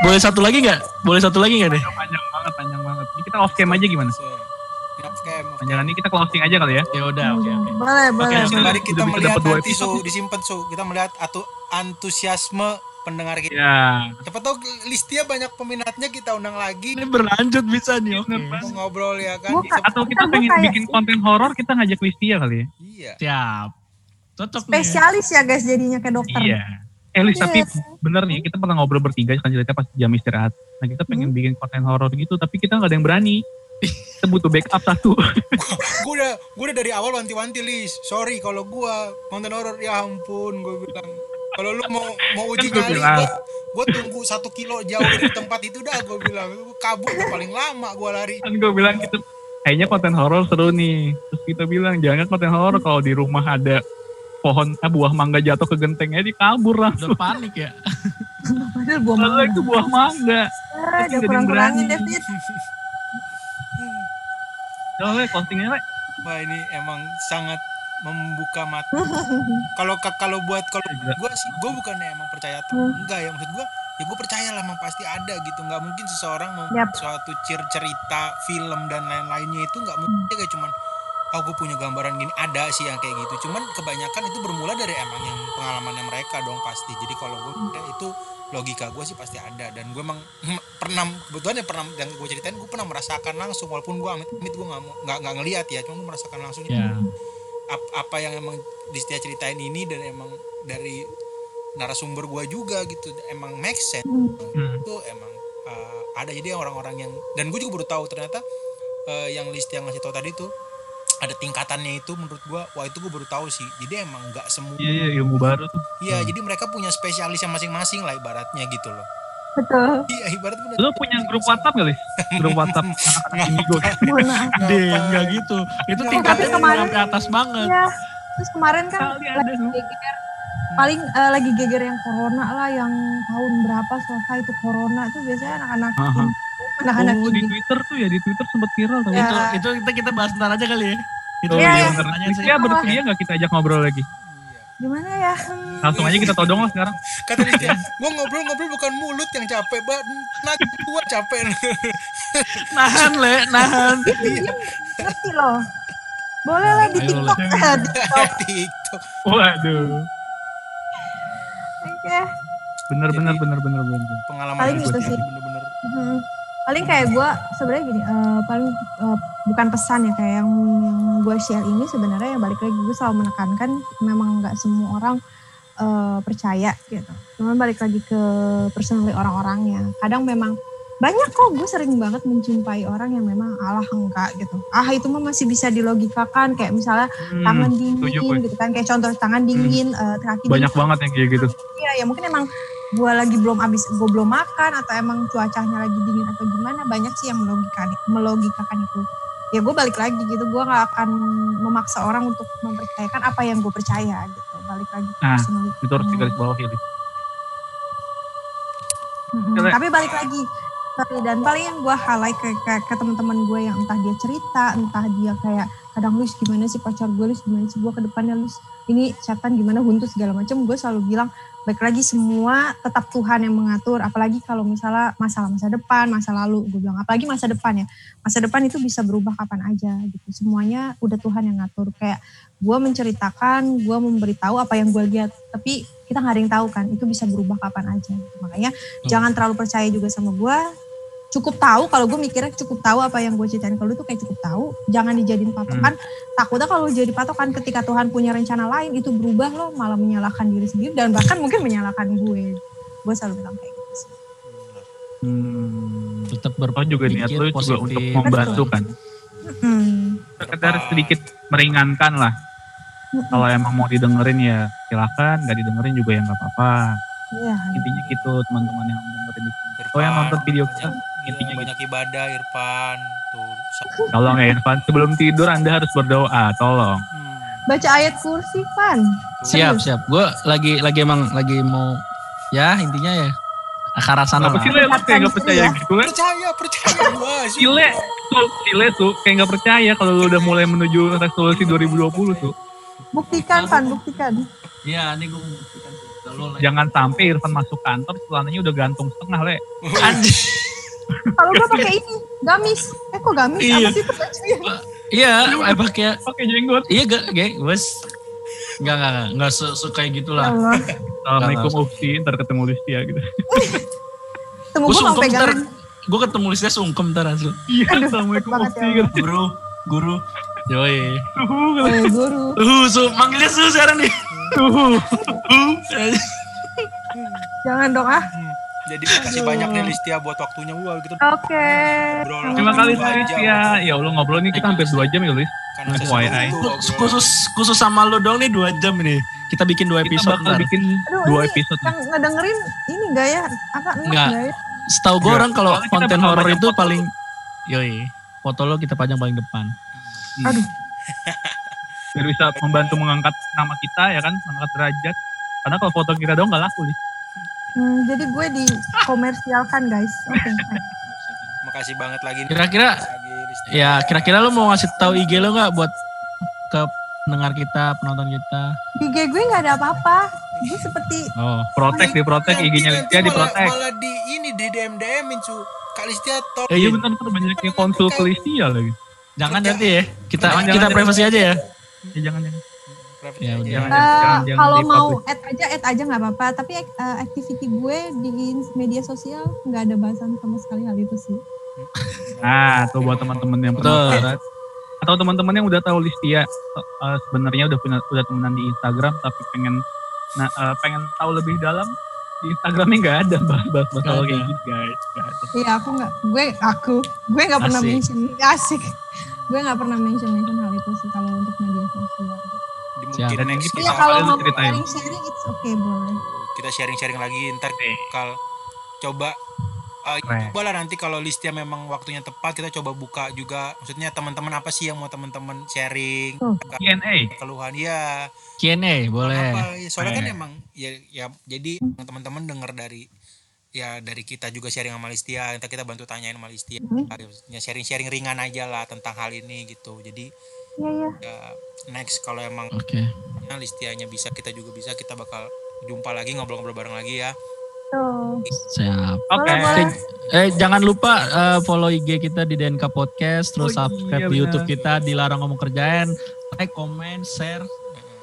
Speaker 4: Boleh satu lagi nggak? Boleh satu lagi nggak deh?
Speaker 1: Panjang banget, panjang banget. Ini kita off cam aja gimana?
Speaker 3: So, ya.
Speaker 1: Panjangan ini kita closing aja kali ya.
Speaker 4: Ya udah, oke oke.
Speaker 2: boleh boleh
Speaker 1: Oke,
Speaker 3: Mari kita
Speaker 1: Udah
Speaker 3: melihat
Speaker 1: dapat dua
Speaker 3: nanti
Speaker 1: episode.
Speaker 3: so disimpan so kita melihat atau antusiasme pendengar kita.
Speaker 1: Ya.
Speaker 3: Siapa tahu listia banyak peminatnya kita undang lagi
Speaker 4: Ini berlanjut bisa nih. Oke.
Speaker 3: mau ngobrol ya kan. Siapa-
Speaker 1: Atau kita
Speaker 2: Kita
Speaker 1: pengen
Speaker 2: kayak-
Speaker 1: bikin konten horor, kita ngajak Listia kali ya.
Speaker 3: Iya.
Speaker 4: Siap. Cocok nih.
Speaker 2: spesialis ya guys jadinya kayak dokter
Speaker 1: Iya. Eh Lis, tapi
Speaker 2: Yes.
Speaker 1: bener nih, kita pernah ngobrol bertiga kan ceritanya pas jam istirahat. Nah kita pengen
Speaker 2: Hmm.
Speaker 1: bikin konten horor gitu, tapi kita nggak ada yang berani. Kita butuh backup satu.
Speaker 3: gue udah gue udah dari awal wanti-wanti lis. Sorry kalau gua konten horor ya ampun gue bilang. Kalau lu mau mau uji
Speaker 1: Kan gua
Speaker 3: nyali,
Speaker 1: bilang.
Speaker 3: gua, gua tunggu satu kilo jauh dari tempat itu dah gue bilang. Kabur paling lama gua lari.
Speaker 1: kan gue bilang kita kayaknya konten horor seru nih. Terus kita bilang jangan konten horor kalau di rumah ada pohon eh, buah mangga jatuh ke gentengnya dia kabur langsung.
Speaker 4: Udah panik ya.
Speaker 2: padahal gua mau
Speaker 1: Padahal itu buah mangga.
Speaker 2: Ah,
Speaker 1: Tapi
Speaker 2: udah
Speaker 1: nggak
Speaker 2: kurang-kurangin
Speaker 1: ada
Speaker 2: David
Speaker 1: Soalnya closingnya Le.
Speaker 3: Wah ini emang sangat membuka mata. Kalau kalau buat kalau
Speaker 1: Gila.
Speaker 3: gue sih gue bukannya emang percaya atau
Speaker 2: Hmm.
Speaker 3: enggak ya maksud gue ya gue percaya lah emang pasti ada gitu nggak mungkin seseorang mau
Speaker 2: Yap.
Speaker 3: suatu cer cerita film dan lain-lainnya itu nggak mungkin
Speaker 2: Hmm.
Speaker 3: kayak cuman oh gue punya gambaran gini ada sih yang kayak gitu cuman kebanyakan itu bermula dari emang yang pengalamannya mereka dong pasti jadi kalau gue
Speaker 2: Hmm.
Speaker 3: ya itu logika gue sih pasti ada dan gue emang pernah kebetulan ya pernah yang gue ceritain gue pernah merasakan langsung walaupun gue amit amit gue nggak nggak nggak ngelihat ya cuma gue merasakan langsung
Speaker 4: Ya.
Speaker 3: ap- apa yang emang di setia ceritain ini dan emang dari narasumber gua juga gitu emang make sense
Speaker 1: Hmm.
Speaker 3: itu emang uh, ada jadi orang-orang yang dan gue juga baru tahu ternyata uh, yang list yang ngasih tahu tadi tuh ada tingkatannya itu menurut gua wah itu gue baru tahu sih. Jadi emang nggak semua
Speaker 1: Iya, iya, ilmu baru tuh.
Speaker 3: iya jadi mereka punya spesialisnya masing-masing lah ibaratnya gitu loh.
Speaker 2: Betul.
Speaker 3: Iya ibarat punya
Speaker 1: Lu punya grup WhatsApp gak, Lis? Grup WhatsApp anak-anak Indigo.
Speaker 4: Deh, enggak gitu. Itu
Speaker 3: Nggak,
Speaker 4: tingkatnya
Speaker 2: kemarin-
Speaker 4: sampai atas banget.
Speaker 2: Iya. Terus kemarin kan
Speaker 1: Kali ada
Speaker 2: lagi geger, paling eh, lagi geger yang corona lah yang tahun berapa selesai itu corona. Tuh biasanya anak-anak Anak-anak
Speaker 1: Oh, di. Twitter tuh ya, di Twitter sempet viral tuh.
Speaker 2: Ya.
Speaker 4: Itu itu kita kita bahas ntar aja kali ya. Itu
Speaker 1: Oh,
Speaker 2: Iya,
Speaker 1: iya,
Speaker 2: iya.
Speaker 1: bener.
Speaker 4: Tanya sih.
Speaker 1: Listia bersedia gak kita ajak ngobrol lagi?
Speaker 3: iya
Speaker 2: Gimana ya? Hmm,
Speaker 1: Langsung aja kita todong lah sekarang.
Speaker 3: kata dia gue ngobrol-ngobrol bukan mulut yang capek banget nah gua capek
Speaker 4: Nahan, Le, nahan.
Speaker 2: ngerti loh. Boleh lah di TikTok. TikTok.
Speaker 1: Waduh.
Speaker 2: Oke.
Speaker 1: Bener,
Speaker 3: Jadi-
Speaker 1: bener, bener, bener, bener.
Speaker 3: pengalaman
Speaker 2: Paling
Speaker 3: gua
Speaker 2: sih.
Speaker 3: bener-bener
Speaker 2: Hmm. Paling kayak gue sebenarnya gini, eh, paling eh, bukan pesan ya kayak yang, yang gue share ini sebenarnya yang balik lagi gue selalu menekankan memang nggak semua orang eh, percaya gitu. Cuman balik lagi ke personally orang-orangnya. Kadang memang banyak kok gue sering banget menjumpai orang yang memang alah enggak gitu. Ah itu mah masih bisa dilogikakan kayak misalnya
Speaker 1: Hmm,
Speaker 2: tangan dingin gitu kan kayak contoh tangan dingin, eh, kaki
Speaker 1: Banyak
Speaker 2: dingin.
Speaker 1: banget yang kayak gitu.
Speaker 2: Iya ya mungkin emang gue lagi belum habis gue belum makan atau emang cuacanya lagi dingin atau gimana banyak sih yang melogikakan melogikakan itu ya gue balik lagi gitu gue nggak akan memaksa orang untuk mempercayakan apa yang gue percaya gitu balik lagi ke
Speaker 1: Nah. Itu harus
Speaker 2: Hmm.
Speaker 1: digaris bawah ya. Coba-
Speaker 2: tapi balik lagi dan paling yang gue highlight ke, ke, ke teman-teman gue yang entah dia cerita entah dia kayak kadang Luis gimana sih pacar gue Luis gimana sih gue ke depannya Luis ini setan gimana huntu segala macam gue selalu bilang baik lagi semua tetap Tuhan yang mengatur apalagi kalau misalnya masalah masa depan masa lalu gue bilang. Apalagi masa depan ya. Masa depan itu bisa berubah kapan aja gitu. Semuanya udah Tuhan yang ngatur. Kayak gue menceritakan gue memberitahu apa yang gue lihat. Tapi kita nggak ada yang tahu kan itu bisa berubah kapan aja. Makanya jangan terlalu percaya juga sama gue cukup tahu kalau gue mikirnya cukup tahu apa yang gue ceritain kalau lu tuh kayak cukup tahu jangan dijadiin patokan takutnya kalau jadi patokan ketika Tuhan punya rencana lain itu berubah lo malah menyalahkan diri sendiri dan bahkan mungkin menyalahkan gue gue selalu bilang kayak gitu sih
Speaker 1: Hmm.
Speaker 4: Tetap
Speaker 1: Oh juga niat
Speaker 4: berpikir
Speaker 1: lu juga untuk membantu kan.
Speaker 2: Hmm.
Speaker 1: Sekedar sedikit meringankan lah. Kalau emang mau didengerin ya silakan, nggak didengerin juga ya nggak apa-apa.
Speaker 2: Iya,
Speaker 1: Intinya gitu teman-teman yang dengerin itu.
Speaker 3: Irfan,
Speaker 1: Oh, yang nonton video kita, intinya
Speaker 3: banyak ibadah Irfan tuh
Speaker 1: Tolong ya Irfan, sebelum tidur Anda harus berdoa, tolong.
Speaker 3: hmm,
Speaker 2: baca ayat kursi pan.
Speaker 4: Siap, siap. Gue lagi lagi emang lagi mau ya intinya ya akar sana lah.
Speaker 1: sih lu kayak nggak percaya gitu Le?
Speaker 3: percaya percaya gua sih
Speaker 1: Sile, tuh, Sile tuh kayak nggak percaya kalau lu udah mulai menuju resolusi 2020 tuh.
Speaker 2: buktikan pan buktikan
Speaker 4: Iya, ini gue mau buktikan.
Speaker 1: Jangan sampai Irfan masuk kantor celananya udah gantung setengah Le.
Speaker 4: Anjir.
Speaker 2: Kalau gue pakai ini gamis eh kok gamis
Speaker 4: Iya.
Speaker 2: apa sih
Speaker 4: Iya, eh pakai
Speaker 1: Pakai jenggot.
Speaker 4: iya gak, gak, bos. Enggak, enggak, enggak, enggak se suka gitu
Speaker 2: Ya
Speaker 4: lah.
Speaker 2: Allah.
Speaker 1: Assalamualaikum Ufsi, ntar ketemu Listia gitu.
Speaker 2: tunggu
Speaker 4: Gue
Speaker 2: gue mau
Speaker 4: sungkem ntar,
Speaker 2: pegangan
Speaker 4: gue ketemu listnya sungkem ntar asli.
Speaker 1: Iya, Assalamualaikum
Speaker 2: ya
Speaker 1: gitu.
Speaker 4: Guru, guru. Yoi.
Speaker 1: Gitu.
Speaker 2: eh guru
Speaker 4: Uh, su, manggilnya su sekarang nih.
Speaker 1: Tuh.
Speaker 4: Uh.
Speaker 2: jangan dong ah
Speaker 3: jadi makasih banyak nih Listia buat waktunya gua gitu
Speaker 2: oke
Speaker 3: Obrolan
Speaker 1: Terima
Speaker 3: dua
Speaker 1: kasih. Listia. Ya Allah ngobrol nih kita hampir 2 jam ya Lis.
Speaker 3: Tuh
Speaker 4: Khusus, khusus khusus sama lo dong nih dua jam nih. Kita bikin dua
Speaker 1: Kita
Speaker 4: episode
Speaker 1: bakal
Speaker 4: ntar.
Speaker 1: bikin
Speaker 2: Aduh,
Speaker 1: dua
Speaker 2: ini
Speaker 1: episode nih.
Speaker 2: yang ngedengerin ini enggak ya apa enggak ya
Speaker 4: Setahu gue orang kalau
Speaker 1: kita
Speaker 4: konten
Speaker 1: bakal
Speaker 4: horor itu
Speaker 1: foto.
Speaker 4: paling yoi. Foto lo kita pajang paling depan.
Speaker 2: aduh
Speaker 1: Biar bisa membantu mengangkat nama kita ya kan, mengangkat derajat. Karena kalau foto kita dong nggak laku Lis.
Speaker 2: Hmm, jadi gue dikomersialkan guys oke
Speaker 3: makasih banget lagi nih
Speaker 4: Kira-kira ya kira-kira lo mau ngasih tahu IG lo nggak buat ke pendengar kita, penonton kita?
Speaker 2: IG gue nggak ada apa-apa gue seperti
Speaker 4: Oh,
Speaker 1: Protek di protek, IG-nya Listia di protek.
Speaker 3: malah di ini di DM DMin cu Kak Listia tol
Speaker 1: Eh, iya bentar bentar banyak yang konsul ke Listia lagi.
Speaker 4: jangan nanti ya. Kita kita privasi aja ya.
Speaker 1: Ya jangan jangan.
Speaker 4: Ya udah.
Speaker 1: Jangan, jangan, jangan
Speaker 2: kalau mau add aja add aja nggak apa-apa. Tapi eh, activity gue di media sosial nggak ada bahasan sama sekali hal itu sih.
Speaker 1: Nah, tuh buat teman-teman yang penasaran atau teman-teman yang udah tahu Listia eh, sebenarnya udah punya udah temenan di Instagram tapi pengen nah eh, pengen tahu lebih dalam di Instagramnya nggak ada bahas-bahas masalah kayak gitu guys. Nggak ada.
Speaker 2: iya aku nggak gue aku gue nggak pernah mention asik. Gue nggak pernah mention mention hal itu sih kalau untuk media sosial
Speaker 4: Siap.
Speaker 1: Dan yang
Speaker 3: next
Speaker 1: gitu
Speaker 2: Iya
Speaker 3: kita,
Speaker 2: kalau mau
Speaker 1: ceritain.
Speaker 2: sharing sharing it's okay boleh
Speaker 3: kita sharing-sharing lagi ntar kal coba eh,
Speaker 1: Keren.
Speaker 3: coba lah nanti kalau Listia memang waktunya tepat kita coba buka juga maksudnya teman-teman apa sih yang mau teman-teman sharing
Speaker 2: Oh.
Speaker 1: Q&A.
Speaker 3: keluhan ya
Speaker 4: Q&A boleh.
Speaker 3: apa ya, soalnya kan emang ya ya jadi teman-teman dengar dari ya dari kita juga sharing sama Listia nanti kita bantu tanyain sama Listia
Speaker 2: Hmm.
Speaker 3: ya sharing-sharing ringan aja lah tentang hal ini gitu jadi
Speaker 2: iya iya
Speaker 3: ya next kalau emang
Speaker 4: Oke.
Speaker 3: ya, Listianya bisa kita juga bisa kita bakal jumpa lagi ngobrol-ngobrol bareng lagi ya
Speaker 2: tuh
Speaker 4: Siap.
Speaker 1: Oke.
Speaker 2: boleh boleh
Speaker 4: Eh jangan lupa eh, follow IG kita di DNK Podcast, terus
Speaker 1: Oh,
Speaker 4: subscribe
Speaker 1: iya,
Speaker 4: di. YouTube kita dilarang ngomong kerjaan, like, comment, share.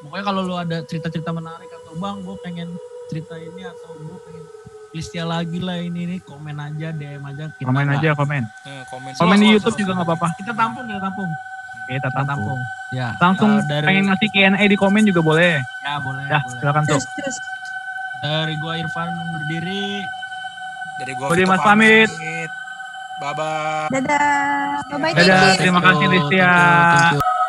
Speaker 4: Pokoknya kalau lu ada cerita-cerita menarik atau bang, gue pengen cerita ini atau gue pengen listia lagi lah ini nih, komen aja, DM aja. Kita
Speaker 1: Komen
Speaker 4: nggak-
Speaker 1: aja komen.
Speaker 3: Eh, komen
Speaker 1: Komen di
Speaker 3: Slow,
Speaker 1: YouTube
Speaker 3: slow,
Speaker 1: juga nggak apa-apa.
Speaker 4: Kita tampung, kita tampung,
Speaker 1: Oke, kita
Speaker 4: kita
Speaker 1: tampung.
Speaker 4: tampung. Ya.
Speaker 1: Langsung
Speaker 4: eh, dari
Speaker 1: pengen ngasih Q&A di komen juga boleh.
Speaker 4: ya boleh.
Speaker 1: Ya,
Speaker 4: boleh.
Speaker 1: silakan tuh.
Speaker 2: terus terus
Speaker 4: Dari gua Irfan undur diri.
Speaker 3: dari gua
Speaker 1: Budi
Speaker 3: Vito
Speaker 1: Mas pamit.
Speaker 3: bye bye
Speaker 2: dadah bye bye
Speaker 1: Dadah, terima kasih
Speaker 4: Thank you,
Speaker 1: Listia.